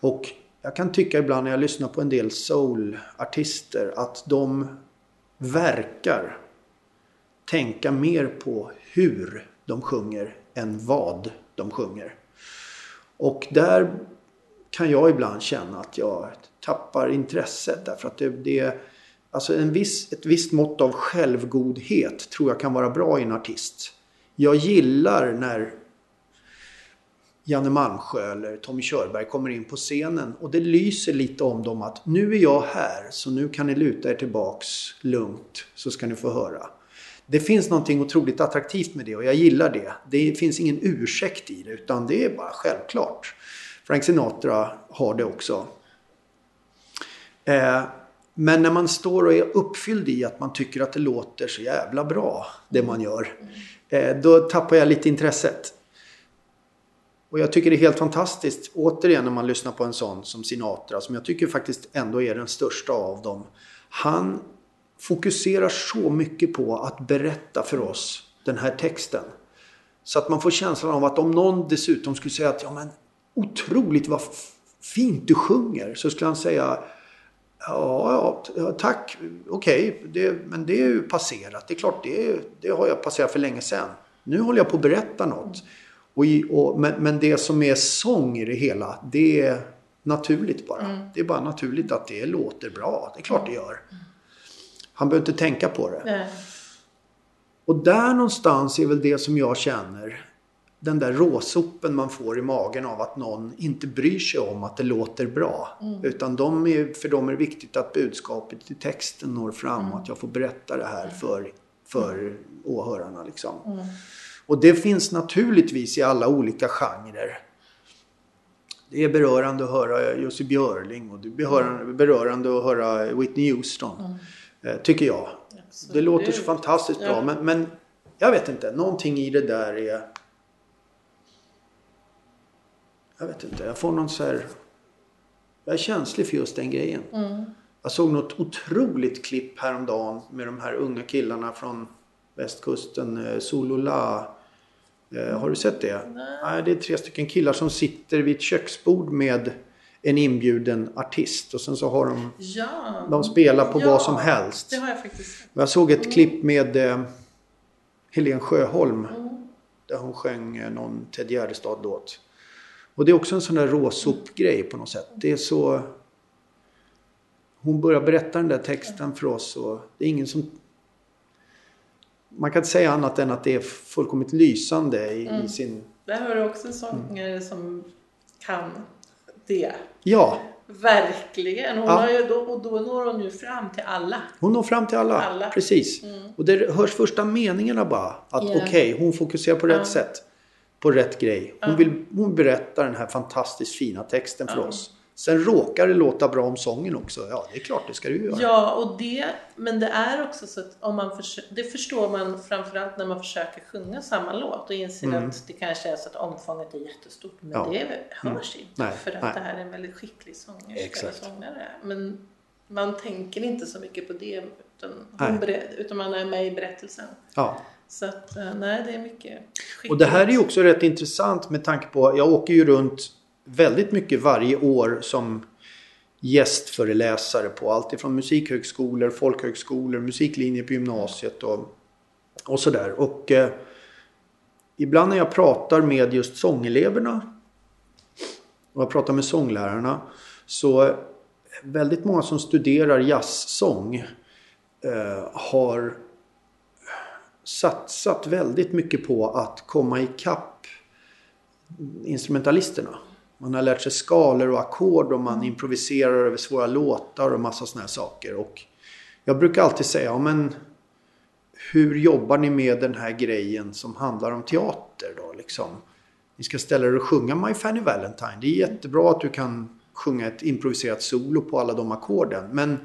Och jag kan tycka ibland när jag lyssnar på en del soulartister att de verkar tänka mer på hur de sjunger än vad de sjunger. Och där kan jag ibland känna att jag tappar intresset därför att det, det alltså en viss, ett visst mått av självgodhet tror jag kan vara bra i en artist. Jag gillar när Janne Malmsjö eller Tommy Körberg kommer in på scenen och det lyser lite om dem att nu är jag här så nu kan ni luta er tillbaks lugnt så ska ni få höra. Det finns någonting otroligt attraktivt med det och jag gillar det. Det finns ingen ursäkt i det utan det är bara självklart. Frank Sinatra har det också. Eh, men när man står och är uppfylld i att man tycker att det låter så jävla bra det man gör. Eh, då tappar jag lite intresset. Och jag tycker det är helt fantastiskt, återigen när man lyssnar på en sån som Sinatra, som jag tycker faktiskt ändå är den största av dem. Han fokuserar så mycket på att berätta för oss den här texten. Så att man får känslan av att om någon dessutom skulle säga att ja men otroligt vad fint du sjunger. Så skulle han säga Ja, ja tack, okej, okay, men det är ju passerat. Det är klart, det, det har jag passerat för länge sedan. Nu håller jag på att berätta något. Och, och men, men, det som är sång i det hela, det är naturligt bara. Mm. Det är bara naturligt att det låter bra. Det är klart det gör. Han behöver inte tänka på det. Nej. Och där någonstans är väl det som jag känner. Den där råsopen man får i magen av att någon inte bryr sig om att det låter bra. Utan de är, för dem är det viktigt att budskapet i texten når fram och att jag får berätta det här för, för åhörarna. Liksom. Och det finns naturligtvis i alla olika genrer. Det är berörande att höra Jussi Björling och det är berörande, berörande att höra Whitney Houston. eh, Tycker jag. Det låter så fantastiskt bra Ja. men, men jag vet inte. Någonting i det där är... Jag vet inte. Jag får någon så här... Jag är känslig för just den grejen. Mm. Jag såg något otroligt klipp häromdagen med de här unga killarna från västkusten. eh, Solula. Eh, har du sett det? Nej. Det är tre stycken killar som sitter vid ett köksbord med en inbjuden artist. Och sen så har de... Ja. De spelar på ja, vad som helst. Det har jag faktiskt sett. Jag såg ett klipp med eh, Helen Sjöholm. Mm. Där hon sjöng eh, någon Ted Gärdestad-låt. Och det är också en sån där råsopgrej på något sätt. Det är så... Hon börjar berätta den där texten för oss och det är ingen som... Man kan inte säga annat än att det är fullkomligt lysande i, Mm. i sin... Där har du också en sångare som kan det. Ja, Verkligen. Hon Ja. har ju då, och då når hon ju fram till alla. hon når fram till alla. Alla. Precis. Mm. Och det hörs första meningarna bara. Att Ja. okej, hon fokuserar på rätt Ja. sätt. På rätt grej. Hon, vill, hon berättar den här fantastiskt fina texten för oss. Sen råkar det låta bra om sången också. Ja, det är klart det ska ju göra. Ja, och det, men det är också så att om man försöker, det förstår man framförallt när man försöker sjunga samma låt och inser Mm. att det kanske är så att omfånget är jättestort. Men Ja. det hörs inte Nej, för att nej. det här är en väldigt skicklig sångerska eller sångare. Men man tänker inte så mycket på det utan, utan man är med i berättelsen. Ja. Så att, eh, nej, det är mycket skickligt. Och det här är ju också rätt intressant med tanke på, jag åker ju runt väldigt mycket varje år som gästföreläsare på allt ifrån musikhögskolor, folkhögskolor, musiklinjer på gymnasiet och, och sådär. Och eh, ibland när jag pratar med just sångeleverna och jag pratar med sånglärarna så väldigt många som studerar jazzsång eh, har satsat väldigt mycket på att komma ikapp instrumentalisterna. Man har lärt sig skalor och ackord och man improviserar över svåra låtar och massa sådana här saker. Och jag brukar alltid säga, ja, men hur jobbar ni med den här grejen som handlar om teater då liksom? Ni ska ställa er och sjunga My Fanny Valentine. Det är jättebra att du kan sjunga ett improviserat solo på alla de ackorden. Men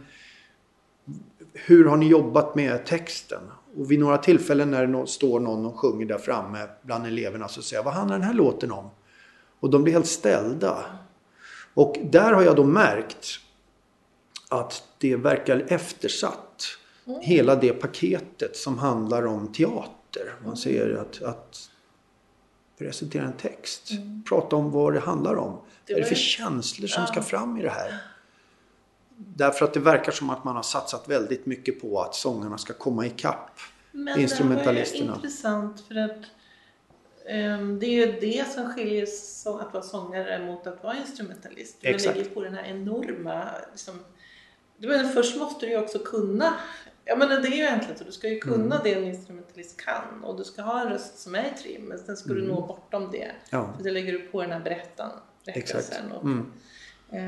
hur har ni jobbat med texten? Och vid några tillfällen när det står någon och sjunger där framme bland eleverna så säger jag, vad handlar den här låten om? Och de blir helt ställda. Och där har jag då märkt att det verkar eftersatt. Hela det paketet som handlar om teater. Man säger att, att presentera en text. Prata om vad det handlar om. Det vad är det för känslor som Ja. ska fram i det här? Därför att det verkar som att man har satsat väldigt mycket på att sångarna ska komma ikapp. Men instrumentalisterna. det var ju intressant för att ehm, det är ju det som skiljer så att vara sångare mot att vara instrumentalist. Man Exakt. ligger på den här enorma... Liksom, menar, först måste du ju också kunna... Ja men det är ju egentligen så. Du ska ju kunna Mm. det en instrumentalist kan och du ska ha en röst som är i trim men sen ska du nå bortom det. Mm. Ja, För det lägger du på den här berättan, exakt. berättelsen. Och, Mm.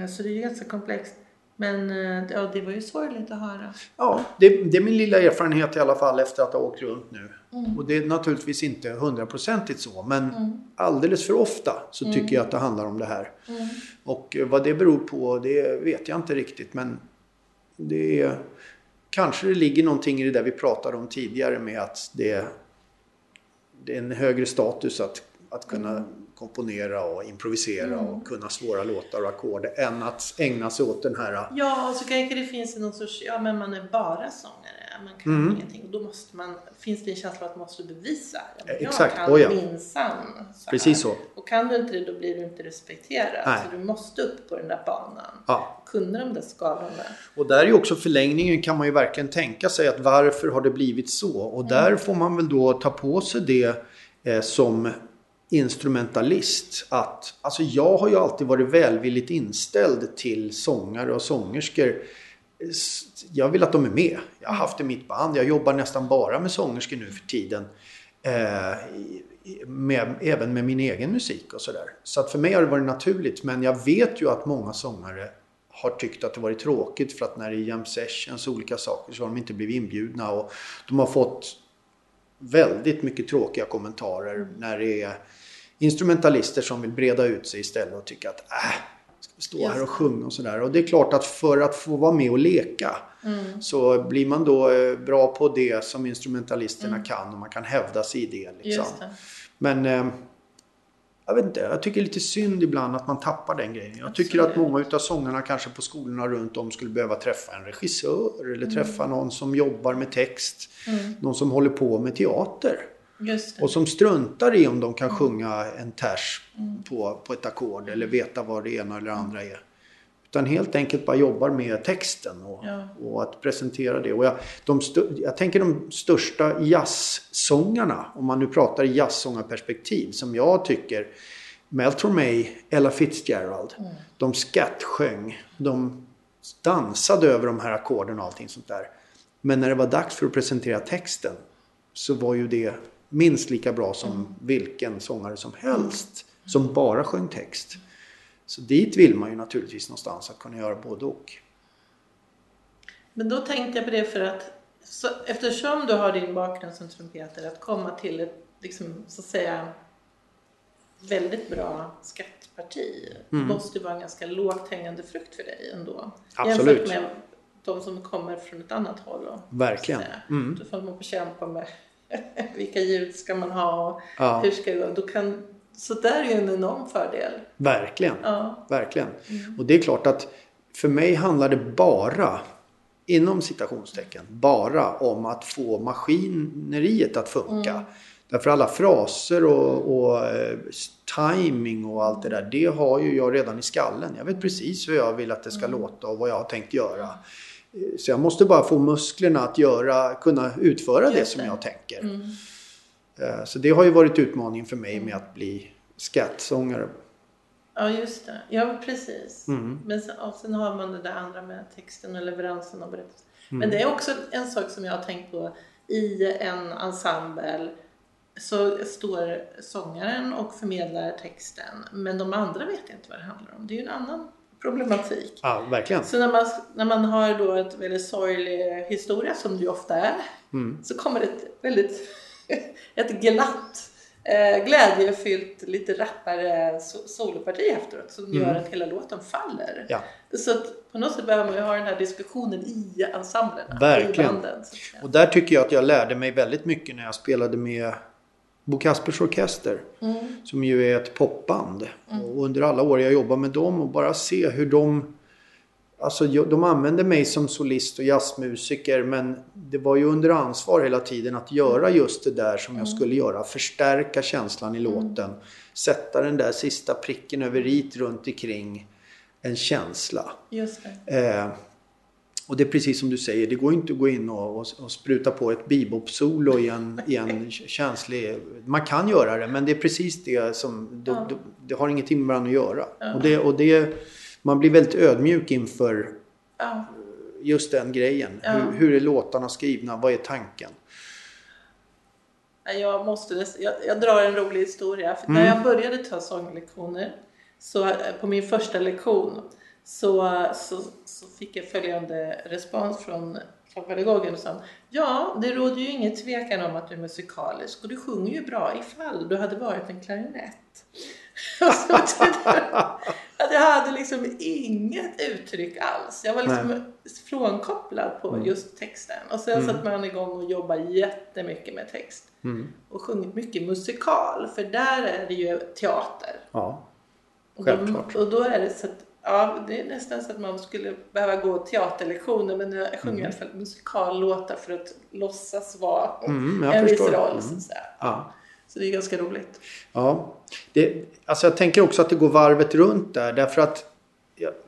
eh, så det är ju ganska komplext. Men eh, ja, det var ju sorgligt att höra. Ja, det, det är min lilla erfarenhet i alla fall efter att ha åkt runt nu. Mm. Och det är naturligtvis inte hundraprocentigt så. Men Mm. alldeles för ofta så tycker jag att det handlar om det här. Mm. Och eh, vad det beror på det vet jag inte riktigt. Men det är, kanske det ligger någonting i det där vi pratade om tidigare med att det, det är en högre status att, att kunna komponera och improvisera och kunna svåra låtar och ackord än att ägna sig åt den här Ja, och så kanske det finns någon sorts, ja men man är bara sångare, man kan Mm. ingenting. Och då måste man, finns det en känsla av att man måste bevisa. Jag exakt, kan oh ja. minsann. Precis så. Och kan du inte det då blir du inte respekterad. Nej. Så du måste upp på den där banan. Ja. Kunna de där skalorna. Och där är ju också förlängningen kan man ju verkligen tänka sig att varför har det blivit så? Och där får man väl då ta på sig det eh, som instrumentalist att, alltså jag har ju alltid varit välvilligt inställd till sångare och sångerskor. Jag vill att de är med. Jag har haft det i mitt band. Jag jobbar nästan bara med sångerskor nu för tiden. Eh, med, även med min egen musik och sådär. Så att för mig har det varit naturligt. Men jag vet ju att många sångare har tyckt att det varit tråkigt för att när det är jam sessions och olika saker så har de inte blivit inbjudna. Och de har fått väldigt mycket tråkiga kommentarer när det är instrumentalister som vill breda ut sig istället och tycka att äh, ska vi stå här och sjunga och sådär. Och det är klart att för att få vara med och leka mm. så blir man då eh, bra på det som instrumentalisterna mm. kan och man kan hävda sig i det. Liksom. Det. Men eh, jag vet inte, jag tycker lite synd ibland att man tappar den grejen. Jag tycker att många utav sångarna kanske på skolorna runt om skulle behöva träffa en regissör eller mm. träffa någon som jobbar med text. Mm. Någon som håller på med teater. Och som struntar i om de kan mm. sjunga en ters mm. på, på ett ackord eller veta vad det ena eller andra är. Utan helt enkelt bara jobbar med texten och, ja. och att presentera det. Och jag, de jag tänker de största jazzsångarna, om man nu pratar i jazzsångarperspektiv, som jag tycker Mel Tormé, Ella Fitzgerald, mm. de skattsjöng, de dansade över de här ackorden och allting sånt där. Men när det var dags för att presentera texten så var ju det minst lika bra som mm. vilken sångare som helst som bara sjöng text. Så dit vill man ju naturligtvis någonstans att kunna göra både och. Men då tänkte jag på det för att så, eftersom du har din bakgrund som trumpeter att komma till ett liksom, så att säga väldigt bra skattparti mm. måste vara en ganska lågt hängande frukt för dig ändå. Absolut. Jämfört med de som kommer från ett annat håll. Då, Verkligen. Mm. Då får man kämpa med [LAUGHS] vilka ljud ska man ha och ja. hur ska det gå. Då kan så där är ju en enorm fördel. Verkligen. Ja. Verkligen. Mm. Och det är klart att för mig handlar det bara, inom citationstecken, bara om att få maskineriet att funka. Mm. Därför alla fraser och, och eh, timing och allt det där, det har ju jag redan i skallen. Jag vet precis hur jag vill att det ska mm. låta och vad jag har tänkt göra. Så jag måste bara få musklerna att göra, kunna utföra det som jag tänker. Mm. Eh, så det har ju varit utmaningen för mig med att bli skattsångare. Ja, just det. Ja, precis. Mm. Men sen, och sen har man det där andra med texten och leveransen och berättelsen. Mm. Men det är också en sak som jag har tänkt på i en ensemble så står sångaren och förmedlar texten men de andra vet inte vad det handlar om. Det är ju en annan problematik. Ja, verkligen. Så när man, när man har då ett väldigt sorglig historia som det ju ofta är mm. så kommer det ett väldigt [LAUGHS] ett glatt eh, glädjefyllt, lite rappare soloparti efteråt som mm. gör att hela låten faller. Ja. Så att på något sätt behöver man ju ha den här diskussionen i ensemblerna. Verkligen. I banden, och där tycker jag att jag lärde mig väldigt mycket när jag spelade med Bo Kaspers Orkester. Mm. Som ju är ett popband. Mm. Och under alla år jag jobbar med dem och bara se hur de Alltså de använde mig som solist och jazzmusiker men det var ju under ansvar hela tiden att göra just det där som jag mm. skulle göra. Förstärka känslan i mm. låten. Sätta den där sista pricken över it runt omkring en känsla. Just det. Eh, och det är precis som du säger, det går inte att gå in och, och, och spruta på ett bebop-solo i en, i en känslig... Man kan göra det men det är precis det som... Ja. Det, det, har ingenting med varandra att göra. Ja. Och det, och det man blir väldigt ödmjuk inför ja. just den grejen. Ja. Hur, hur är låtarna skrivna? Vad är tanken? Jag, måste, jag, jag drar en rolig historia. För mm. När jag började ta sånglektioner, så eh, på min första lektion, så, så, så fick jag följande respons från pedagogen och sa Ja, det råder ju ingen tvekan om att du är musikalisk och du sjunger ju bra ifall du hade varit en klarinett. [LAUGHS] [LAUGHS] att jag hade liksom inget uttryck alls. Jag var liksom Nej. frånkopplad på mm. just texten. Och sen mm. satte man igång och jobbade jättemycket med text. Mm. Och sjungit mycket musikal, för där är det ju teater. Ja, självklart. Och då, och då är det så att Ja, det är nästan så att man skulle behöva gå teaterlektioner men jag sjunger mm. i alla fall musikallåtar för att låtsas vara mm, en viss roll. Mm. Så, så, ja. så det är ganska roligt. Ja, det, alltså jag tänker också att det går varvet runt där därför att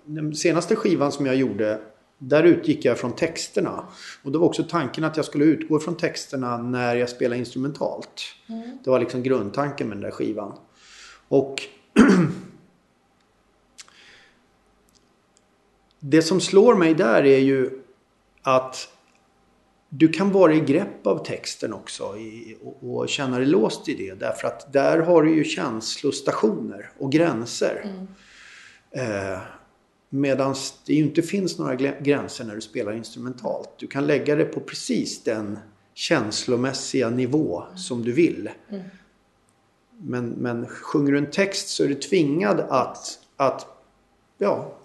den senaste skivan som jag gjorde Där utgick jag från texterna. Och det var också tanken att jag skulle utgå från texterna när jag spelade instrumentalt. Mm. Det var liksom grundtanken med den där skivan. Och [CLEARS THROAT] det som slår mig där är ju att du kan vara i grepp av texten också i, och, och, känna dig låst i det. Därför att där har du ju känslostationer och gränser. Mm. Eh, Medan det ju inte finns några gränser när du spelar instrumentalt. Du kan lägga det på precis den känslomässiga nivå som du vill. Mm. Men, men sjunger du en text så är du tvingad att, att ja,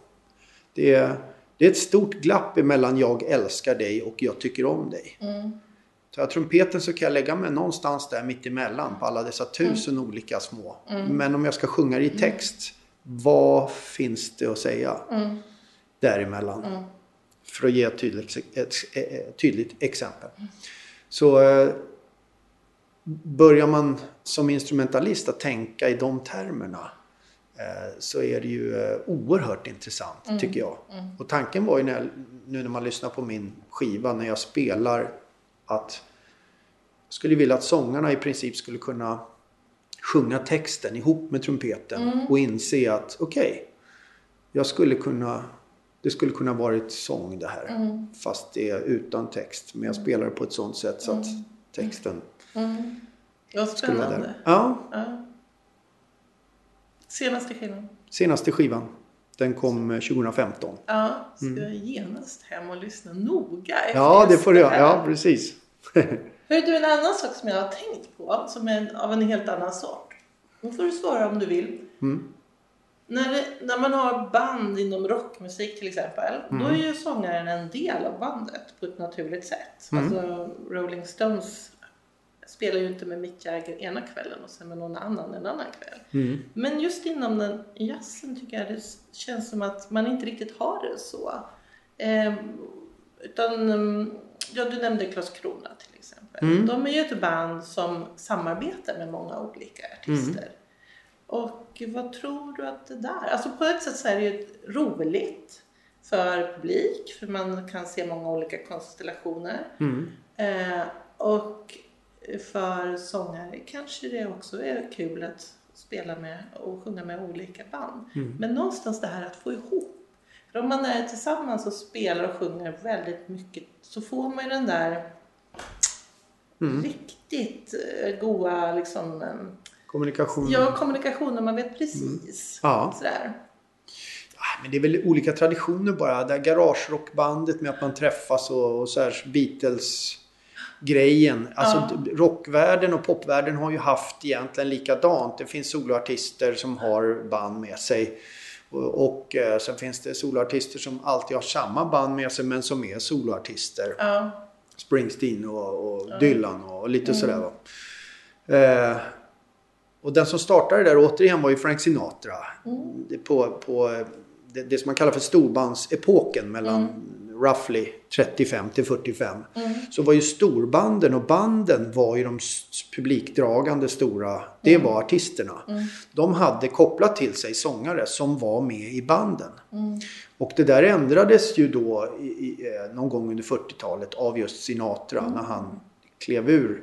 det är, det är ett stort glapp emellan jag älskar dig och jag tycker om dig. Mm. Tar jag trumpeten så kan jag lägga mig någonstans där mitt emellan på alla dessa tusen Mm. olika små. Men om jag ska sjunga det i text, vad finns det att säga Mm. däremellan? Mm. För att ge ett tydligt, ett, ett tydligt exempel. Så eh, börjar man som instrumentalist att tänka i de termerna så är det ju eh, oerhört intressant Mm. tycker jag. Och tanken var ju när jag, nu när man lyssnar på min skiva när jag spelar att jag skulle vilja att sångarna i princip skulle kunna sjunga texten ihop med trumpeten Mm. och inse att okej, jag skulle kunna det skulle kunna varit sång det här. Mm. Fast det är utan text. Men jag spelar det på ett sånt sätt så att texten Mm. Vad skulle vara spännande. Ja, Ja. Senaste skivan. senaste skivan. Den kom eh, 2015. Ja, ska jag genast hem och lyssna noga efter Mm. Ja, det får du göra. Ja, precis. [LAUGHS] Hör du, en annan sak som jag har tänkt på, som är av en helt annan sort. Nu får du svara om du vill. Mm. När, det, när man har band inom rockmusik till exempel, Mm. då är ju sångaren en del av bandet på ett naturligt sätt. Mm. Alltså Rolling Stones spelar ju inte med Mick Jagger ena kvällen och sen med någon annan en annan kväll. Mm. Men just inom den jazzen tycker jag det känns som att man inte riktigt har det så. Eh, utan, mm, ja du nämnde Klas Krona till exempel. Mm. De är ju ett band som samarbetar med många olika artister. Mm. Och vad tror du att det där, alltså på ett sätt så är det ju roligt för publik, för man kan se många olika konstellationer. Eh, och för sångare kanske det också är kul att spela med och sjunga med olika band. Mm. Men någonstans det här att få ihop. För om man är tillsammans och spelar och sjunger väldigt mycket så får man ju den där Mm. riktigt eh, goa liksom, eh, Kommunikation. ja, kommunikationen. Man vet precis. Ja. Sådär. Men det är väl olika traditioner bara. Det här garagerockbandet med att man träffas och, och så här Beatles grejen. Alltså Ja. rockvärlden och popvärlden har ju haft egentligen likadant. Det finns soloartister som har band med sig. Och, och eh, sen finns det soloartister som alltid har samma band med sig men som är soloartister. Ja. Springsteen och, och Dylan och lite sådär va. Eh, och den som startade där återigen var ju Frank Sinatra. Det På, på det, det som man kallar för storbandsepoken mellan roughly 35 till 45. Så var ju storbanden och banden var ju de publikdragande stora. Det var artisterna. De hade kopplat till sig sångare som var med i banden. Och det där ändrades ju då i, i, eh, någon gång under 40-talet av just Sinatra när han klev ur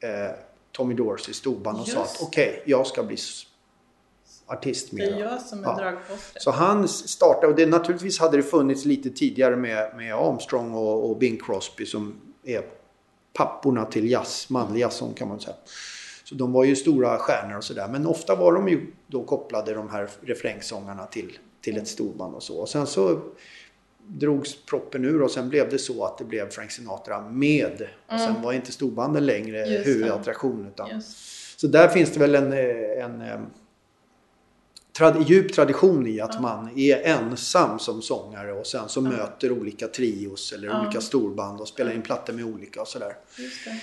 eh, Tommy Dorseys storband och sa Just att okej, jag ska bli artist Det med. är jag som är Ja. dragplåstret. Så han startade, och det, naturligtvis hade det funnits lite tidigare med, med Armstrong och, och Bing Crosby som är papporna till jazz, manlig jazzsång kan man säga. Så de var ju stora stjärnor och sådär. Men ofta var de ju då kopplade de här refrängsångarna till, till ett storband och så. Och sen så drogs proppen ur och sen blev det så att det blev Frank Sinatra med. Och sen var inte storbanden längre Just det. huvudattraktion. Utan, så där finns det väl en, en trad, djup tradition i att man är ensam som sångare och sen så möter olika trios eller olika storband och spelar in plattor med olika och sådär.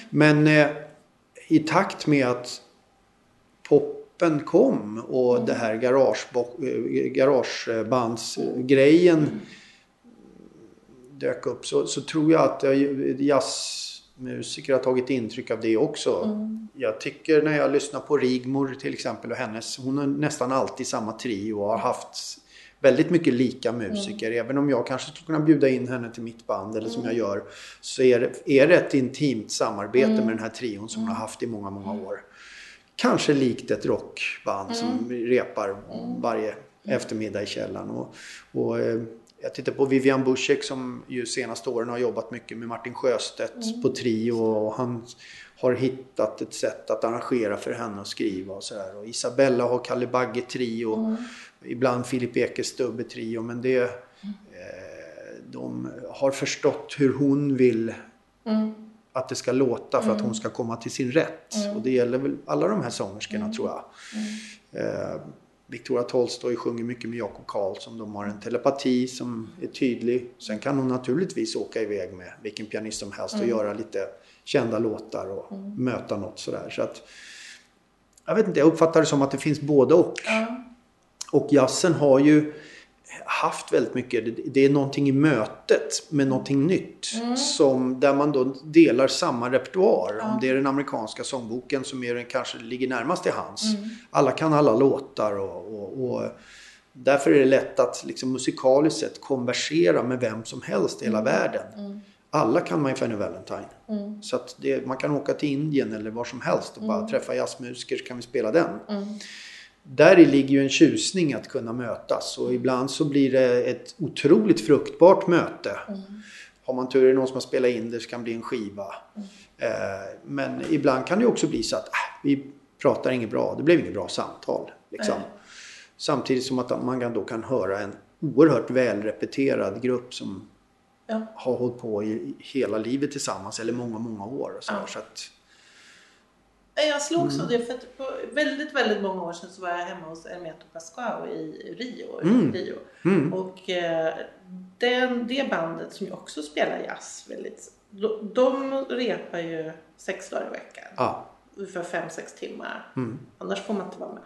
Men eh, i takt med att poppen kom och Mm. det här eh, garagebandsgrejen dök upp så, så tror jag att eh, jazzmusiker har tagit intryck av det också. Mm. Jag tycker när jag lyssnar på Rigmor till exempel och hennes, hon har nästan alltid samma trio och har haft väldigt mycket lika musiker. Mm. Även om jag kanske skulle kunna bjuda in henne till mitt band eller som jag gör. Så är det, är det ett intimt samarbete med den här trion som hon har haft i många, många år. Kanske likt ett rockband som repar varje eftermiddag i källaren. Och, och eh, jag tittar på Vivian Buschek som ju senaste åren har jobbat mycket med Martin Sjöstedt mm. på Trio och han har hittat ett sätt att arrangera för henne att skriva och sådär. Och Isabella har Kalle Bagge Trio, mm. ibland Filip Ekes Stubbe Trio men det mm. eh, de har förstått hur hon vill mm. att det ska låta för att hon mm. ska komma till sin rätt. Mm. Och det gäller väl alla de här sångerskorna tror jag. Eh, Victoria Tolstoy sjunger mycket med Jakob Karlsson. De har en telepati som är tydlig. Sen kan hon naturligtvis åka iväg med vilken pianist som helst och mm. göra lite kända låtar och mm. möta något sådär. Så att, jag vet inte, jag uppfattar det som att det finns både och. Mm. Och jazzen har ju haft väldigt mycket. Det är någonting i mötet med någonting nytt. Mm. Som, där man då delar samma repertoar. Ja. Om det är den amerikanska sångboken som är den kanske ligger närmast till hands. Mm. Alla kan alla låtar och, och, och, därför är det lätt att liksom musikaliskt sett konversera med vem som helst i hela mm. världen. Mm. Alla kan My Funny Valentine. Mm. Så det, man kan åka till Indien eller var som helst och bara mm. träffa jazzmusiker så kan vi spela den där ligger ju en tjusning att kunna mötas och ibland så blir det ett otroligt fruktbart möte. Mm. Har man tur är det någon som har spelat in det så kan det bli en skiva. Mm. Eh, men ibland kan det också bli så att äh, vi pratar inget bra, det blev inget bra samtal. Liksom. Mm. Samtidigt som att man då kan höra en oerhört välrepeterad grupp som ja. har hållit på i hela livet tillsammans eller många, många år. Och så, så att, jag slogs mm. av det för att på väldigt, väldigt många år sedan så var jag hemma hos Ernesto Pascual i Rio. Mm. Rio. Mm. Och eh, den, det bandet som ju också spelar jazz väldigt, de repar ju sex dagar i veckan. Ja. Ungefär fem, sex timmar. Mm. Annars får man inte vara med.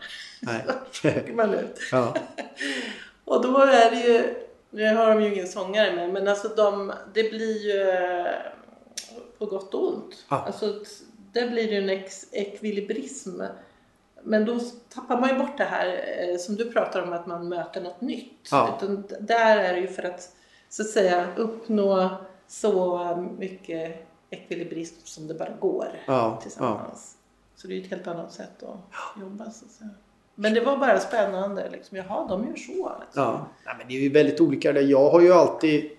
Nej. [LAUGHS] man ut. [LAUGHS] Ja. [LAUGHS] och då är det ju, nu har de ju ingen sångare med, men alltså de, det blir ju eh, på gott och ont. Ja. Alltså, där blir det en ex ekvilibrism. Men då tappar man ju bort det här eh, som du pratar om att man möter något nytt. Ja. Utan där är det ju för att så att säga uppnå så mycket ekvilibrism som det bara går ja. tillsammans. Ja. Så det är ju ett helt annat sätt att jobba så att säga. Men det var bara spännande. Liksom. Jaha, de gör så. Liksom. Ja. Nej, men det är ju väldigt olika. Jag har ju alltid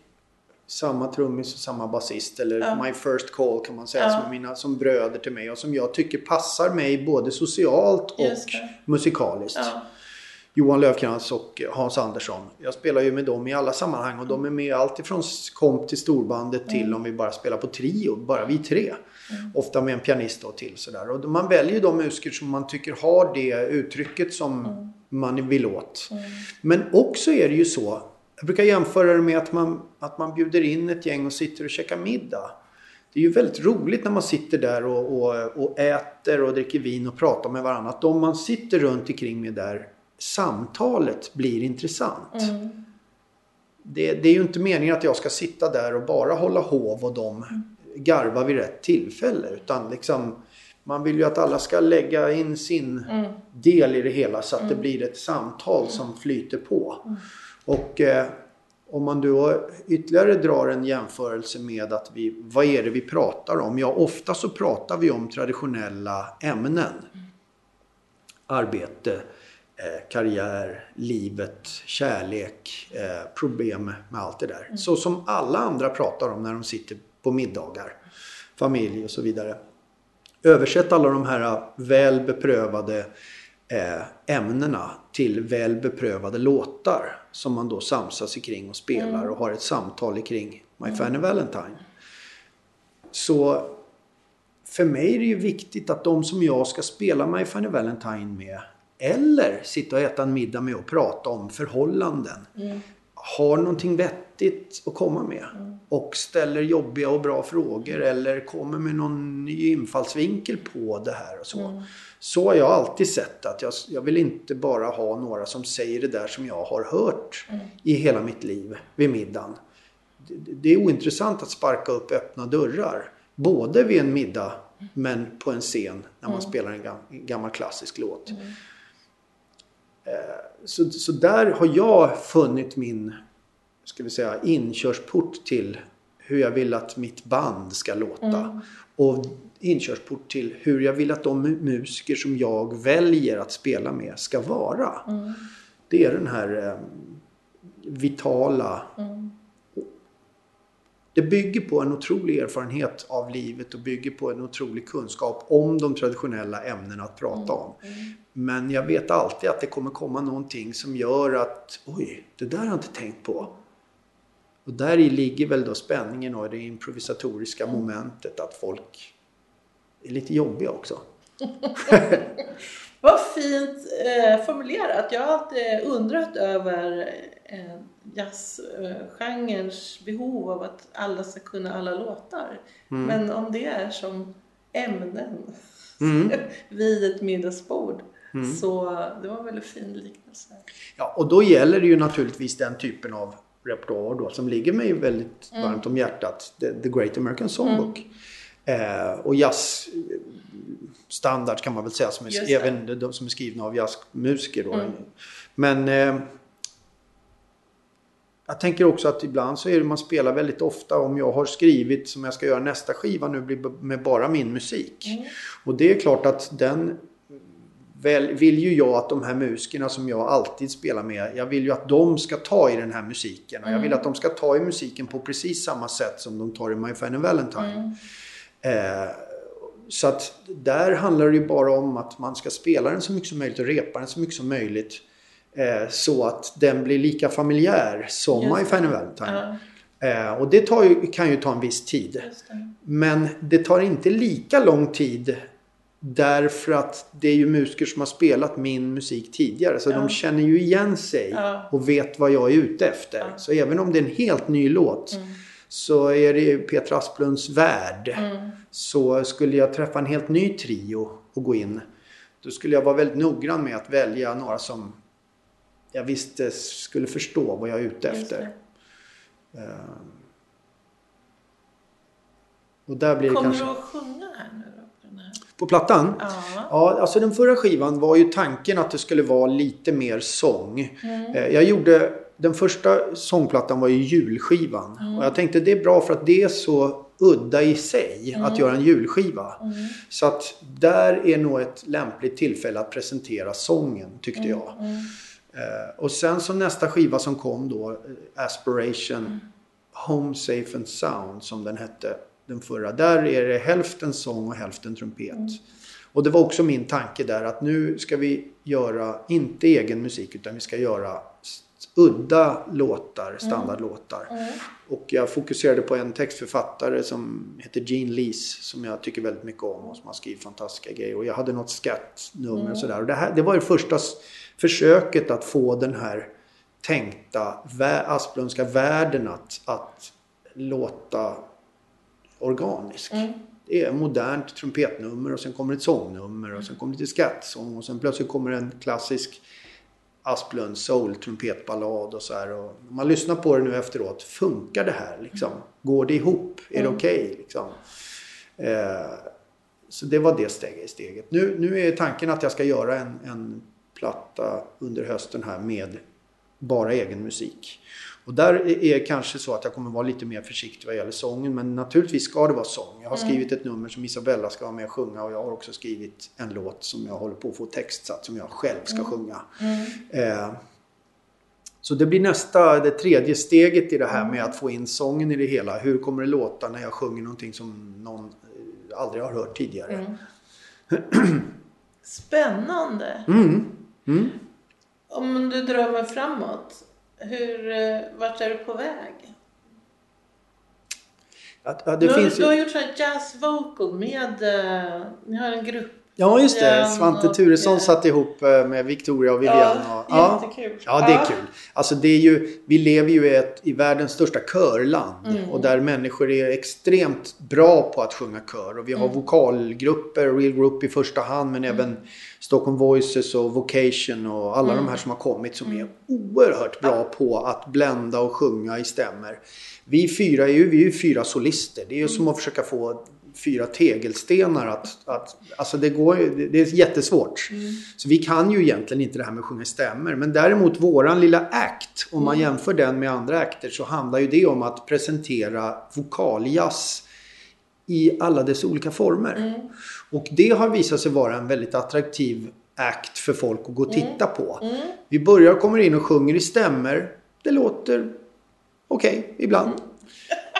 samma trummis och samma basist eller ja. My First Call kan man säga ja. som mina som bröder till mig och som jag tycker passar mig både socialt och musikaliskt. Ja. Johan Löfkrans och Hans Andersson. Jag spelar ju med dem i alla sammanhang och de är med alltifrån komp till storbandet till mm. om vi bara spelar på trio, bara vi tre. Mm. Ofta med en pianist då till sådär. Och man väljer de musiker som man tycker har det uttrycket som mm. man vill åt. Mm. Men också är det ju så jag brukar jämföra det med att man, att man bjuder in ett gäng och sitter och käkar middag. Det är ju väldigt roligt när man sitter där och, och, och äter och dricker vin och pratar med varandra. Att de man sitter runt omkring med där, samtalet blir intressant. Mm. Det, det, är ju inte meningen att jag ska sitta där och bara hålla hov och de mm. garva vid rätt tillfälle. Utan liksom, man vill ju att alla ska lägga in sin mm. del i det hela så att det mm. blir ett samtal som flyter på. Och eh, om man då ytterligare drar en jämförelse med att vi, vad är det vi pratar om? Ja, ofta så pratar vi om traditionella ämnen. Arbete, eh, karriär, livet, kärlek, eh, problem med allt det där. Mm. Så som alla andra pratar om när de sitter på middagar, familj och så vidare. Översätt alla de här väl beprövade Eh, ämnena till väl beprövade låtar som man då samsas kring och spelar mm. och har ett samtal kring My mm. Fanny Valentine. Så för mig är det ju viktigt att de som jag ska spela My Fanny Valentine med eller sitta och äta en middag med och prata om förhållanden mm. har någonting vettigt att komma med. Mm. Och ställer jobbiga och bra frågor eller kommer med någon ny infallsvinkel på det här och så. Mm. Så har jag alltid sett att jag, jag vill inte bara ha några som säger det där som jag har hört mm. i hela mitt liv vid middagen. Det, det, är ointressant att sparka upp öppna dörrar. Både vid en middag men på en scen när man mm. spelar en, gam, gammal klassisk låt. Mm. Så, så där har jag funnit min ska vi säga, inkörsport till hur jag vill att mitt band ska låta. Mm. Och inkörsport till hur jag vill att de musiker som jag väljer att spela med ska vara. Mm. Det är den här eh, vitala mm. Det bygger på en otrolig erfarenhet av livet och bygger på en otrolig kunskap om de traditionella ämnena att prata om. Mm. mm. Men jag vet alltid att det kommer komma någonting som gör att oj, det där har jag inte tänkt på. Och där i ligger väl då spänningen och det improvisatoriska momentet att folk är lite jobbiga också. [LAUGHS] Vad fint eh, formulerat. Jag har alltid undrat över eh, jazzgenrens behov av att alla ska kunna alla låtar. Mm. Men om det är som ämnen [LAUGHS] mm. vid ett middagsbord. Mm. Så det var en väldigt fin liknelse. Ja, och då gäller det ju naturligtvis den typen av repertoar då som ligger mig väldigt mm. varmt om hjärtat. The, The Great American Songbook. Mm. Eh, och jazz standard kan man väl säga som är, även de som är skrivna av jazzmusiker då. Mm. Men eh, jag tänker också att ibland så är det man spelar väldigt ofta om jag har skrivit som jag ska göra nästa skiva nu blir med bara min musik. Mm. Och det är klart att den väl, vill ju jag att de här musikerna som jag alltid spelar med, jag vill ju att de ska ta i den här musiken. Och jag vill mm. att de ska ta i musiken på precis samma sätt som de tar i My Final Valentine. Mm. Eh, så att där handlar det ju bara om att man ska spela den så mycket som möjligt och repa den så mycket som möjligt. Eh, så att den blir lika familjär som My Final Valentine. Ja. Eh, och det ju, kan ju ta en viss tid. Det. Men det tar inte lika lång tid Därför att det är ju musiker som har spelat min musik tidigare. Så ja. de känner ju igen sig ja. och vet vad jag är ute efter. Ja. Så även om det är en helt ny låt mm. så är det Peter Asplunds värld. Mm. Så skulle jag träffa en helt ny trio och gå in. Då skulle jag vara väldigt noggrann med att välja några som jag visste skulle förstå vad jag är ute efter. Uh, och där blir Kommer kanske... du att sjunga här nu? På plattan? Ja. ja. Alltså den förra skivan var ju tanken att det skulle vara lite mer sång. Mm. Eh, jag gjorde... Den första sångplattan var ju julskivan. Mm. Och jag tänkte det är bra för att det är så udda i sig mm. att göra en julskiva. Mm. Så att där är nog ett lämpligt tillfälle att presentera sången tyckte mm. jag. Mm. Eh, och sen så nästa skiva som kom då, eh, Aspiration Home Safe and Sound som den hette den förra. Där är det hälften sång och hälften trumpet. Mm. Och det var också min tanke där att nu ska vi göra, inte egen musik, utan vi ska göra udda låtar, mm. standardlåtar. Mm. Mm. Och jag fokuserade på en textförfattare som heter Gene Lees som jag tycker väldigt mycket om och som har skrivit fantastiska grejer. Och jag hade något skattnummer mm. och sådär. Och det, här, det var det första försöket att få den här tänkta Asplundska världen att, att låta organisk. Mm. Det är modernt trumpetnummer och sen kommer ett sångnummer och sen kommer lite skattsång och sen plötsligt kommer en klassisk Asplund soul trumpetballad och så här. Och man lyssnar på det nu efteråt, funkar det här liksom? Går det ihop? Är det mm. okej okay, liksom? Eh, så det var det steget. steget. Nu, nu är tanken att jag ska göra en, en platta under hösten här med bara egen musik. Och där är det kanske så att jag kommer vara lite mer försiktig vad gäller sången. Men naturligtvis ska det vara sång. Jag har mm. skrivit ett nummer som Isabella ska vara med och sjunga. Och jag har också skrivit en låt som jag håller på att få textsatt som jag själv ska mm. sjunga. Mm. Eh, så det blir nästa, det tredje steget i det här med att få in sången i det hela. Hur kommer det låta när jag sjunger någonting som någon eh, aldrig har hört tidigare? Mm. [CLEARS THROAT] Spännande! Mm. Mm. Om du drömmer framåt, hur, eh, vart är du på väg? Ja, det du, finns du har gjort jazz vocal med, uh, ni har en grupp Ja just det, Svante Turesson och, satt ihop eh, med Victoria och William. Ja, ja, jättekul. Ja, det är kul. Alltså det är ju, vi lever ju i, ett, i världens största körland. Mm. Och där människor är extremt bra på att sjunga kör. Och vi har mm. vokalgrupper, Real Group i första hand men mm. även Stockholm Voices och Vocation och alla de här mm. som har kommit som är mm. oerhört bra på att blända och sjunga i stämmer. Vi fyra är ju, vi är ju fyra solister. Det är ju som att försöka få fyra tegelstenar. Att, att, alltså det, går, det är jättesvårt. Mm. Så vi kan ju egentligen inte det här med att sjunga stämmer. Men däremot våran lilla act, om man mm. jämför den med andra akter så handlar ju det om att presentera vokaljazz i alla dess olika former. Mm. Och det har visat sig vara en väldigt attraktiv act för folk att gå och titta mm. på. Mm. Vi börjar komma in och sjunger i stämmer. Det låter okej okay, ibland.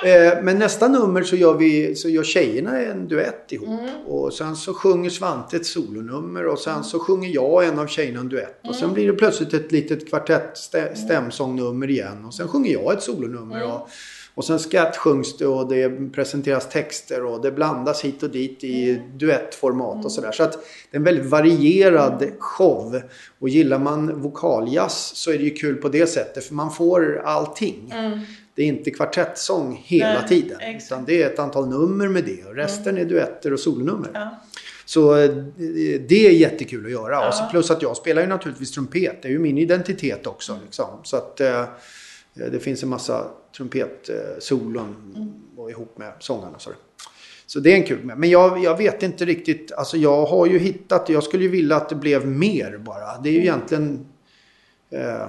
Mm. Eh, men nästa nummer så gör, vi, så gör tjejerna en duett ihop. Mm. Och sen så sjunger Svante ett solonummer och sen så sjunger jag en av tjejerna en duett. Och sen mm. blir det plötsligt ett litet kvartett stämsångnummer igen. Och sen sjunger jag ett solonummer. Och, och sen skratt sjungs det och det presenteras texter och det blandas hit och dit i mm. duettformat och sådär. Så att det är en väldigt varierad mm. show. Och gillar man vokaljazz så är det ju kul på det sättet för man får allting. Mm. Det är inte kvartettsång hela Nej, tiden. Exakt. Utan det är ett antal nummer med det och resten mm. är duetter och solonummer. Ja. Så eh, det är jättekul att göra. Ja. Och så plus att jag spelar ju naturligtvis trumpet. Det är ju min identitet också. Liksom. Så att eh, det finns en massa trumpetsolon mm. och ihop med sångarna. Så. så det är en kul med. Men jag, jag vet inte riktigt. Alltså jag har ju hittat. Jag skulle ju vilja att det blev mer bara. Det är ju mm. egentligen. Eh,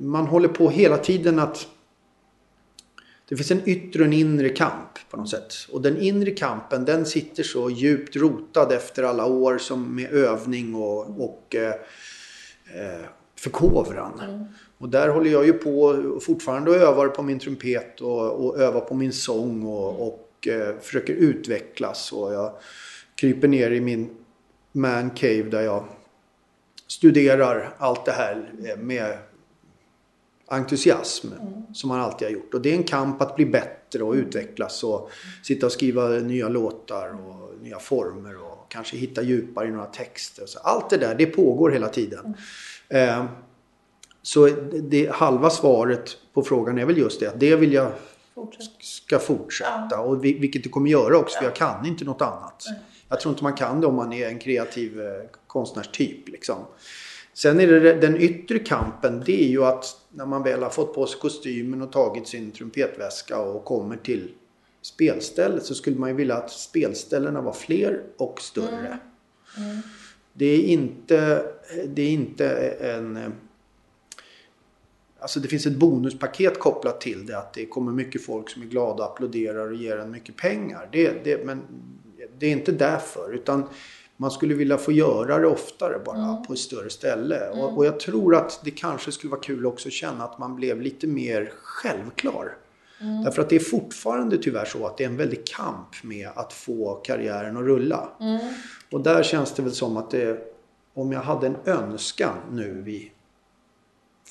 man håller på hela tiden att. Det finns en yttre och en inre kamp på något sätt. Och den inre kampen den sitter så djupt rotad efter alla år som med övning och, och eh, eh förkovran. Mm. Och där håller jag ju på fortfarande och övar på min trumpet och, och övar på min sång och, och eh, försöker utvecklas. Och jag kryper ner i min man cave där jag studerar allt det här med entusiasm mm. som man alltid har gjort. Och det är en kamp att bli bättre och utvecklas och sitta och skriva nya låtar och nya former och kanske hitta djupare i några texter. Så allt det där, det pågår hela tiden. Mm. Eh, så det, halva svaret på frågan är väl just det att det vill jag Fortsätt. ska fortsätta. Ja. Och vilket det kommer göra också, ja. för jag kan inte något annat. Nej. Jag tror inte man kan det om man är en kreativ eh, konstnärstyp. Liksom. Sen är det den yttre kampen, det är ju att när man väl har fått på sig kostymen och tagit sin trumpetväska och kommer till spelstället så skulle man ju vilja att spelställena var fler och större. Mm. Mm. Det, är inte, det är inte en Alltså det finns ett bonuspaket kopplat till det. Att det kommer mycket folk som är glada och applåderar och ger en mycket pengar. Det, det, men det är inte därför. Utan man skulle vilja få göra det oftare bara mm. på ett större ställe. Mm. Och, och, jag tror att det kanske skulle vara kul också att känna att man blev lite mer självklar. Mm. Därför att det är fortfarande tyvärr så att det är en väldig kamp med att få karriären att rulla. Mm. Och där känns det väl som att det, om jag hade en önskan nu vid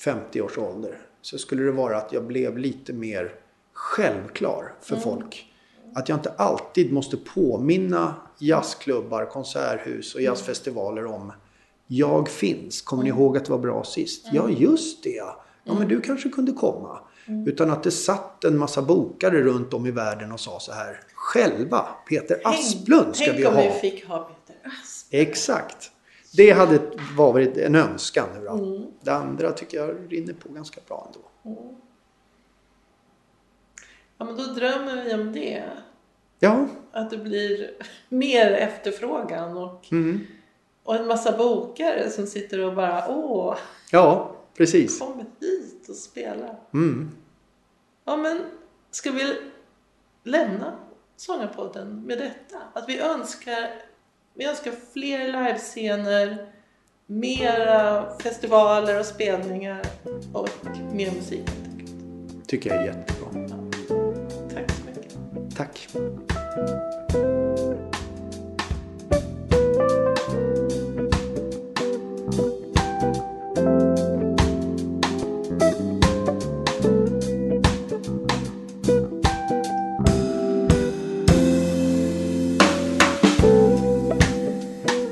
50 års ålder så skulle det vara att jag blev lite mer självklar för mm. folk. Att jag inte alltid måste påminna jazzklubbar, konserthus och jazzfestivaler om jag finns. Kommer ni ihåg att det var bra sist? Mm. Ja, just det. Ja, men mm. du kanske kunde komma. Mm. Utan att det satt en massa bokare runt om i världen och sa så här. Själva, Peter Asplund ska tänk vi ha. Tänk om vi fick ha Peter Asplund. Exakt. Det hade varit en önskan nu. Mm. Det andra tycker jag rinner på ganska bra ändå. Mm. Ja men då drömmer vi om det. Ja. Att det blir mer efterfrågan och, mm. och en massa bokare som sitter och bara åh. Ja, precis. Kom hit och spela. Mm. Ja men ska vi lämna Sångarpodden med detta? Att vi önskar vi önskar fler livescener, mera festivaler och spelningar och mer musik. tycker jag är jättebra. Tack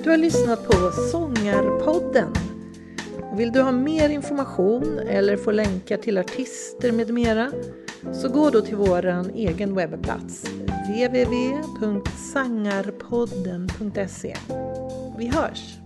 Du har lyssnat på Sångarpodden. Vill du ha mer information eller få länkar till artister med mera så gå då till vår egen webbplats www.sangarpodden.se. Vi hörs!